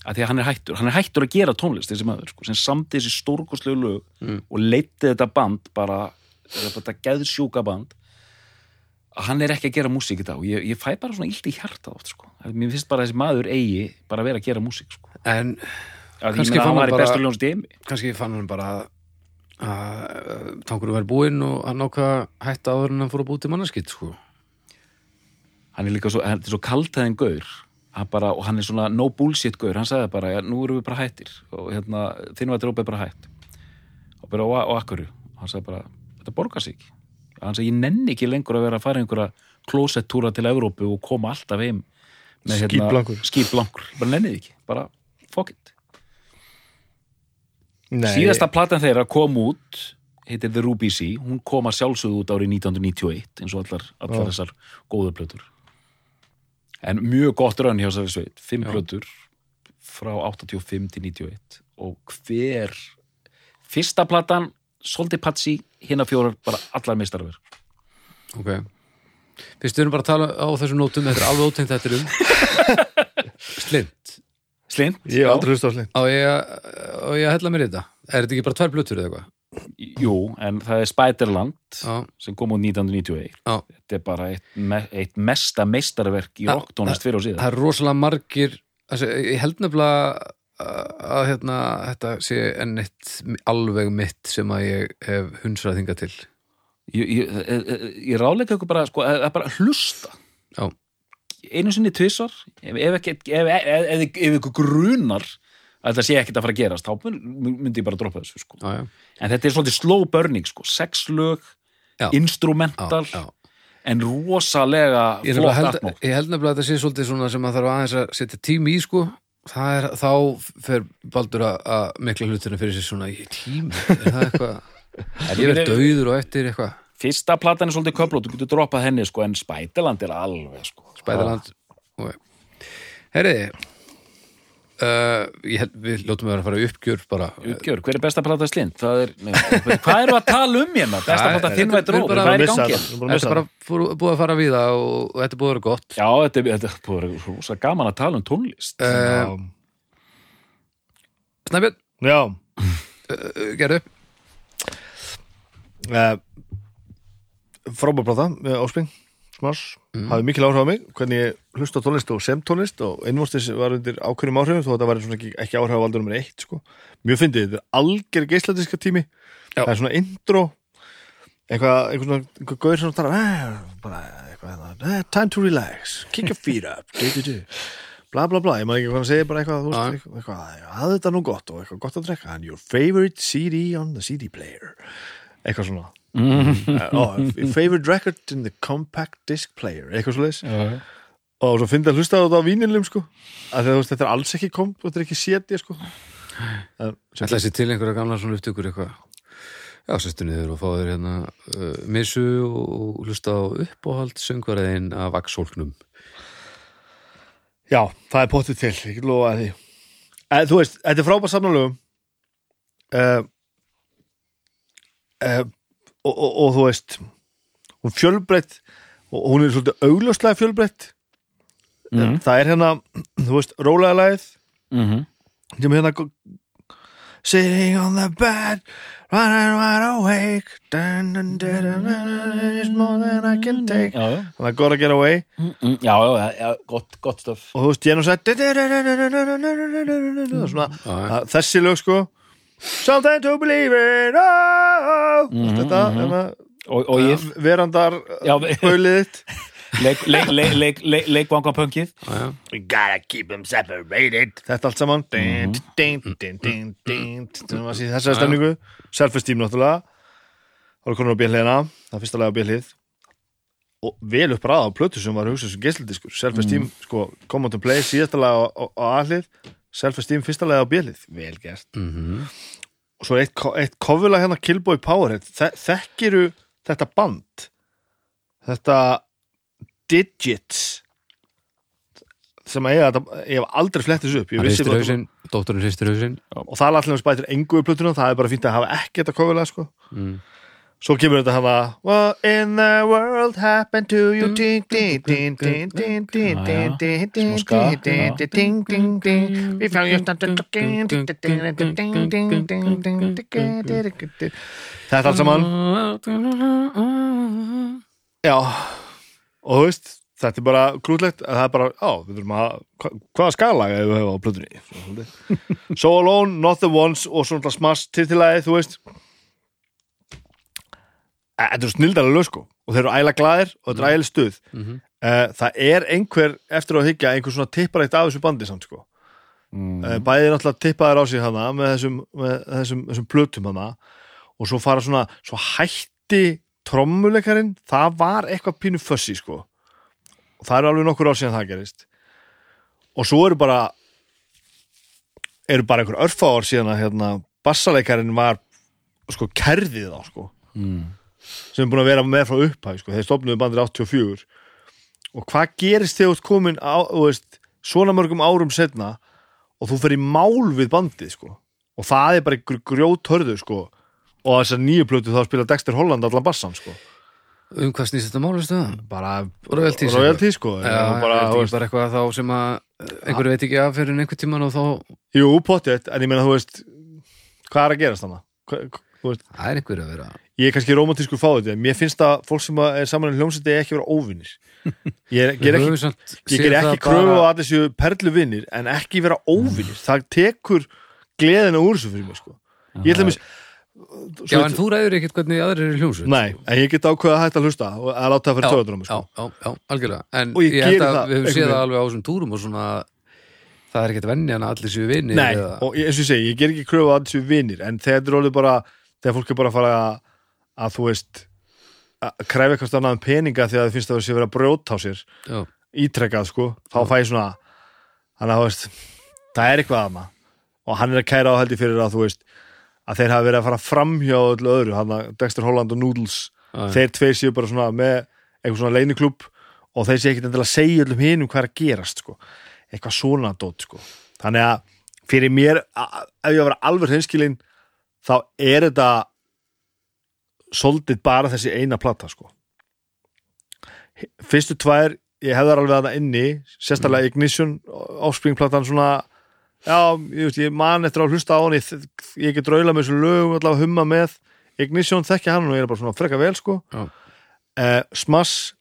að því að hann er hættur hann er hættur að gera tónlist þessi maður sko, sem samti þessi stórkostlegu lög Mm. og leiti þetta band bara þetta geðsjúka band hann er ekki að gera músík í dag. Og ég, ég fæ bara svona illt í hjarta oft sko. mér finnst bara að þessi maður eigi bara að vera að gera músík sko. En að Kannski fann hann bara- kannski fann hann bara að- að tankurum verið búinn og hann ákvað að hætta áður en hann fór að búið til mannaskitt sko. hann er líka svo, hann er svo kaltæðin gaur. Hann bara, og hann er svona no bullshit gaur, hann sagði bara, ja, nú erum við bara hættir. Og hérna, þinn var drópið bara hætt. Og bara, og, og akkur hann sagði bara, þetta borgar sig ekki hann sagði, ég nenni ekki lengur að vera að fara einhverja klósettúra til Evrópu og koma alltaf heim með hérna, skíblankur, bara nenni því ekki. Bara, fuck it. Nei, síðasta platan þeirra kom út heitir The Ruby Sea, hún kom að sjálfsögðu út árið 1991 eins og allar, allar Já. þessar góðu plötur. En mjög gott raun hjá þessari sveit, fimm Já. plötur frá 85 til 91 og hver fyrsta platan, Soldi Patsi hérna fjórar, bara allar meistarver ok. Fyrst við erum bara að tala á þessum nótum Þetta er alveg ótengt þetta er um. *laughs* Slind Slind, Ég hef aldrei hlust á slinn Á ég að á að hella mér í þetta? Er þetta ekki bara tvær blötur eða eitthvað? jú, en það er Spiderland Já, sem kom út 1991 já. Þetta er bara eitt, me eitt mesta meistarverk í Já, rocktónlist fyrir og síðan. Það er rosalega margir Ég held nefnilega að, hérna, þetta sé enn eitt alveg mitt sem að ég hef hunsrað þingað til ég, ég, ég, ég ráleika ykkur bara sko, að, að bara hlusta Já, einu sinni tvissar ef, ef, ef, ef, ykkur grunar að þetta sé ekkert að fara að gerast þá myndi ég bara droppa þessu sko. já, já, en þetta er svolítið slow burning sko. sex lög, Já. instrumental en rosalega flott atmók ég held nefnilega að þetta sé svolítið sem að þarf aðeins að setja tími í sko það er, þá fer Baldur að, mikla hlutina fyrir sér svona í tími, er það eitthvað *laughs* ég verð dauður og eftir eitthvað fyrsta platan er svolítið köflót, þú getur droppað henni sko, en Spiderland er alveg sko. Spæðaland okay. Herriði uh, ég held, við ljótum að fara í uppgjör bara. Uppgjör, hver er besta plata slind? Það er, nei, hvað eru að tala um hérna? Besta plata þinn vært við erum róð, bara hvað er í gangi? þetta. Við er bara búið að fara við það og, og þetta er búið að vera gott. Já, þetta er, þetta er búið að vera rosa gaman að tala um tónlist. Uh, Snæbjörn, Já, uh, gerðu uh, frábærplata Smars, hafði mikil áhrif á mig hvernig ég hlusta tónlist og sem tónlist og innvortis var undir ákveðnum áhrifum þó að þetta var svona ekki, ekki áhrif á valdur nummer eitt sko. mjög fyndið, þetta er alger geisladiska tími Já. það er svona intro eitthvað, eitthvað svona eitthvað gauður sem tala eh, bara eitthvað hérna, eh, time to relax, kick your feet up du, du, du. bla bla bla, ég maður ekki hvað hann segir bara eitthvað, veist, eitthvað, hafði þetta nú gott og eitthvað gott að drekka and your favorite CD on the CD player eitthvað svona favorite record in the compact disc player eitthvað svo leis Já, og svo fyndi að hlusta á þetta á vínilum sko. Að þetta er alls ekki komp þetta er ekki séti sko. En sem- Ætla þessi til einhverja gamla svona upptökur eitthvað. Já, sérstu niður og fá þér hérna uh, missu og hlusta á uppáhald söngvaraðin af vaxhólknum já, það er pottið til, ég get lofa að því. En, þú veist, þetta er frábært samnálögum uh, uh, og, og, og þú veist hún fjölbreytt og hún er svolítið augljóslega fjölbreytt Mhm. það er hérna, þú veist, rólega lagið Mhm. sem hérna Sitting on the bed Running wide awake dun, dun, dun, It's more than I can take. Þannig að gotta get away Mm, Já, já, já, gott, gott stöf Og þú veist, Já, já. að, Þessi lög sko Something to believe in. Oh. mm -hmm, Þetta mm -hmm. og, og ég eh, verandar bauliðitt eh, *laughs* leikvangapöngið. We gotta keep them separated. Þetta allt saman. Mhm. Mhm. Þessari stefningu self-esteem náttúrulega. Þá er konar á bíliðina, það fyrsta lega á bílið og vel uppræða á plötu sem var hugsað sem gísildiskur self-esteem, mhm. sko, come on to play síðasta lega á aðlið Self-esteem fyrsta lega á bjölið Vel gert. Mm og svo eitt, eitt kofula hérna Killboy Powerhead. Þe, þekkiru þetta band? Þetta Digits. Sem að eiga þetta ég hef aldrei flett þessu upp. Hausinn, dótturinn hristir hausinn. Og það er allir spætir engu í plötuna það er bara fínt að hafa ekki þetta kofula sko. mm. Svo kemur þetta að hafa What in the world happened to you We found you Þetta allt saman Já Og þú veist, þetta er bara grútlegt að það er bara, já, við þurfum að hvaða skalaga hefur við hefur á plötunni Solo, Not the Ones og svona smass til til aðeins, þú veist Eh, Þetta eru snildalega lög sko og þeir eru æla glaðir og þetta er æla stuð Mhm. uh, það er einhver eftir að hyggja einhver svona tipparækt af þessu bandi samt sko mm. mm. bæði náttúrulega tippaðir á sig hana með þessum, með þessum, þessum plötum hana og svo fara svona svo hætti trommuleikarinn það var eitthvað pínu fössi sko og það eru alveg nokkur ár síðan það gerist og svo eru bara eru bara einhver örfá ár síðan að hérna, bassaleikarin var sko kerðið á sko Mm. Sem er búin að vera með frá upphæð sko. þeir stopnuðu bandir 84 og hvað gerist þegar þú ert komin á, veist, svona mörgum árum setna og þú fer í mál við bandið sko. og það er bara einhver grjóthörðu sko. og þessar nýju plötu þá spila Dexter Holland allan bassan sko. Um hvað snýst þetta mál, veistu það? bara Royalties, royalty sko. Já, og bara, veist, bara eitthvað þá sem að eh, einhverju veit ekki af fyrir einhver tíman og þá jú, pottet, en ég meina þú veist hvað er að gerast þannig það er einhverju að vera ég er kannski romantískur fáið þetta mér finnst að fólk sem er saman í hljómsætti ekki vera óvinnir ég er, ger ekki ég ger ekki kröfu á að þessu perlu vinnir en ekki vera óvinnir það tekur gleðina úr þessu fyrir mig sko. ég ætla mér Já, en þú ræður ekkert hvernig aðrir eru hljómsveit nei, en ég get ákveða að hætta að hlusta og að láta það fyrir töðunum já, sko. já, já, algjörlega. En ég held að við höfum séð það alveg á þessum túrum og svona það er ekkert venjan að allir séu vinir nei, og eins og ég segi, ég ger ekki kröfu að þessu vinnir en þegar þetta er orðið bara þegar fólk er bara að fara að, að þú veist að kræfa eitthvað annað um peninga þegar það finnst að það sé verið að brjóta á sér. Já, ítrekkað sko, þá fæ ég svona þannig að þú veist það er eitthvað aðna og hann er að kæra á heldur fyrir að þú veist að þeir hafa verið að fara framhjá öllu öðru, hann að Dexter Holland og Noodles. Já, þeir tveir séu bara svona með eitthvað svona leiniklúb og þeir séu ekkert endilega að segja öllum hinum hvað er að gerast sko, eitthvað svona dót sko, þannig að fyrir mér, a- ef ég að vera alveg hreinskilin þá er þetta soldið bara þessi eina plata sko. Fyrstu tvær ég hefðar alveg að það inni sérstaklega Ignition áspringplatan svona já, ég, veist, ég man eftir að hlusta á hann ég, ég get raula með þessu lögum allavega humma með. Ignition þekkja hann og ég er bara svona frekka vel sko. Uh, Smass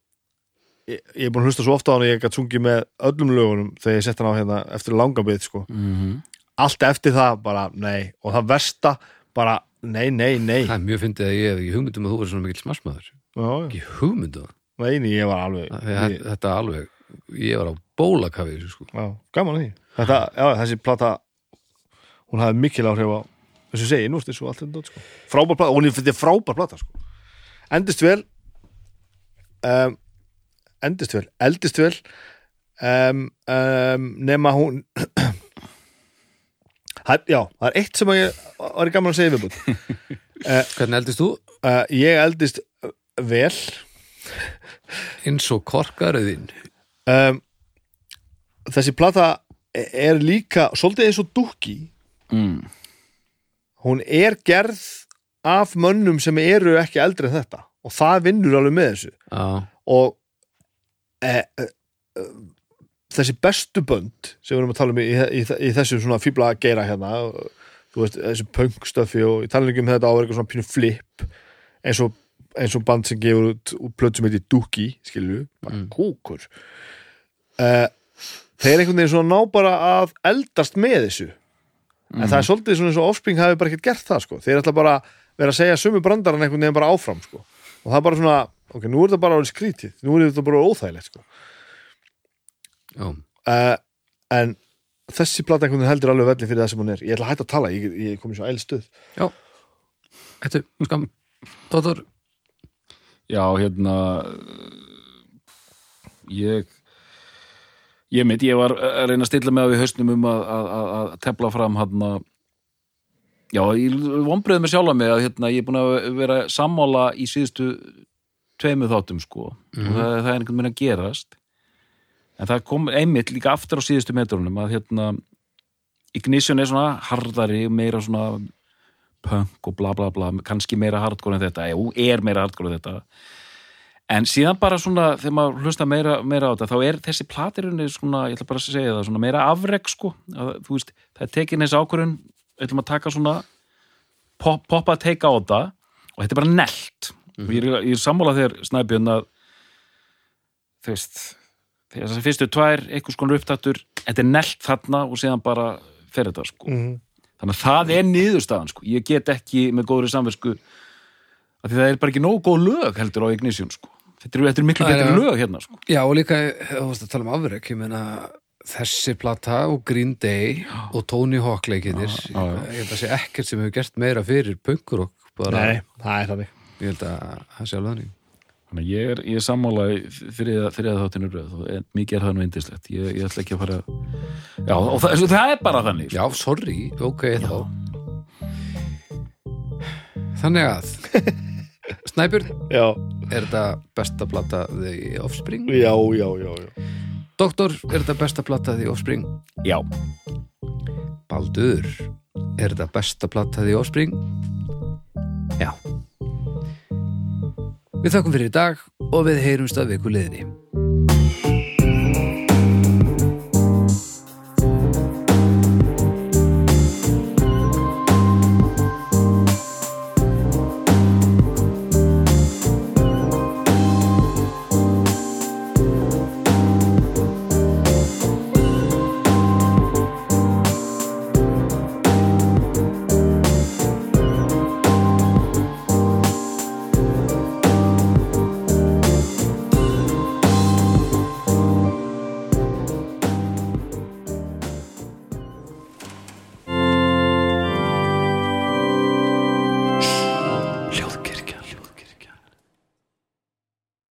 ég, ég er búin að hlusta svo ofta á hann og ég gætt sungið með öllum lögunum þegar ég sett hann á hérna eftir langabið sko. Mm allt eftir það bara nei. Og það versta bara nei, nei, nei. Það er mjög fyndið að ég hef ekki hugmyndum að þú er svona mikill smarsmaður. Ekki hugmyndum nei, nei, ég var alveg ég, þetta alveg, ég var á bólakafi þessu sko. Gaman að því. Þetta, já, þessi plata hún hafði mikil áhrif á þessu segi, nú stið svo allt þetta sko. frábær plata, hún er er frábær plata sko. endist vel um, endist vel eldist vel um, um, nema hún *clears throat* Það, já, það er eitt sem ég var í gaman að segja viðbútt *laughs* hvernig eldist þú? uh, ég eldist uh, vel. Eins og korkaröðin. Um, þessi plata er líka svolítið eins og dúkki mm. hún er gerð af mönnum sem eru ekki eldri en þetta og það vinnur alveg með þessu. Já, og e, e, e, þessi bestu bönd sem við erum að tala um í, í, í þessu svona fíbla geira hérna þú veist, þessu punkstöfi og ég tala ekki um þetta á eitthvað svona pínu flip eins og, eins og band sem gefur út, út plöt sem heitir Dookie, skilju bara Mm. kúkur. Uh, þeir einhvern veginn svona ná bara að eldast með þessu. En það er svolítið svona eins og Offspring hafi bara ekkert gert það sko, þeir ætla bara vera að segja sömu brandaran einhvern veginn bara áfram sko. Og það er bara svona, ok, nú er þetta bara skrítið, nú er þetta bara óþægilegt sko. Já, uh, en þessi veginn heldur alveg velli fyrir það sem hún er. Ég ætla að hætta að tala, ég, ég kom í svo ælstuð þetta er skam Dóttor, Já, hérna ég ég mitt, ég var að reyna að stilla með á í hausnum um að, að, að, að tefla fram hérna já, ég vonbreið með sjálfa mig að hérna, ég er búin að vera sammála í síðustu tveimu þáttum sko. Og það, það er einhvern veginn að gerast en það kom einmitt líka aftur á síðustu metrunum að hérna Ignition er svona harðari meira svona punk og bla bla bla kannski meira hardcore en þetta, jú, er meira hardcore en þetta. En síðan bara svona þegar maður hlusta meira, meira á þetta þá er þessi platirunni svona, ég ætla bara að segja það svona meira afreg sko. Að, þú veist, það er tekin þessi ákvörun við ætlum að taka svona pop, poppa að teika á þetta og þetta er bara nelt og ég er, er sammála þegar snæbjörn að þú veist þessi fyrstu tvær, einhvers konar upptattur þetta er nelt þarna og síðan bara fer þetta sko mm. þannig að það er niðurstaðan sko. ég get ekki með góðri samversku af því það er bara ekki nógu góð lög heldur á Ignition sko. þetta eru, þetta eru miklu Já, betri já. lög hérna sko. Já, og líka, þú veist að tala um afrek ég meina, þessi plata og Green Day og Tony Hawk leikinir, Já, já, já. ég held að sé ekkert sem hefur gert meira fyrir punkur og bara, Nei, það er þannig ég held að það sé alveg þannig Þannig að ég er, ég er sammála í fyrir, fyrir þáttinu röð og en mikið er það nú indislegt ég, ég ætla ekki að fara Já, og það, það er bara þannig Já, sorry, ok þá Þannig að *laughs* Snæbjörn, Já, er þetta besta plata The Offspring? já, já, já, já. Doktor, er þetta besta plata The Offspring? Já, Baldur, er þetta besta plata The Offspring? Já Við þakkum fyrir í dag og við heyrumst að viku liðni.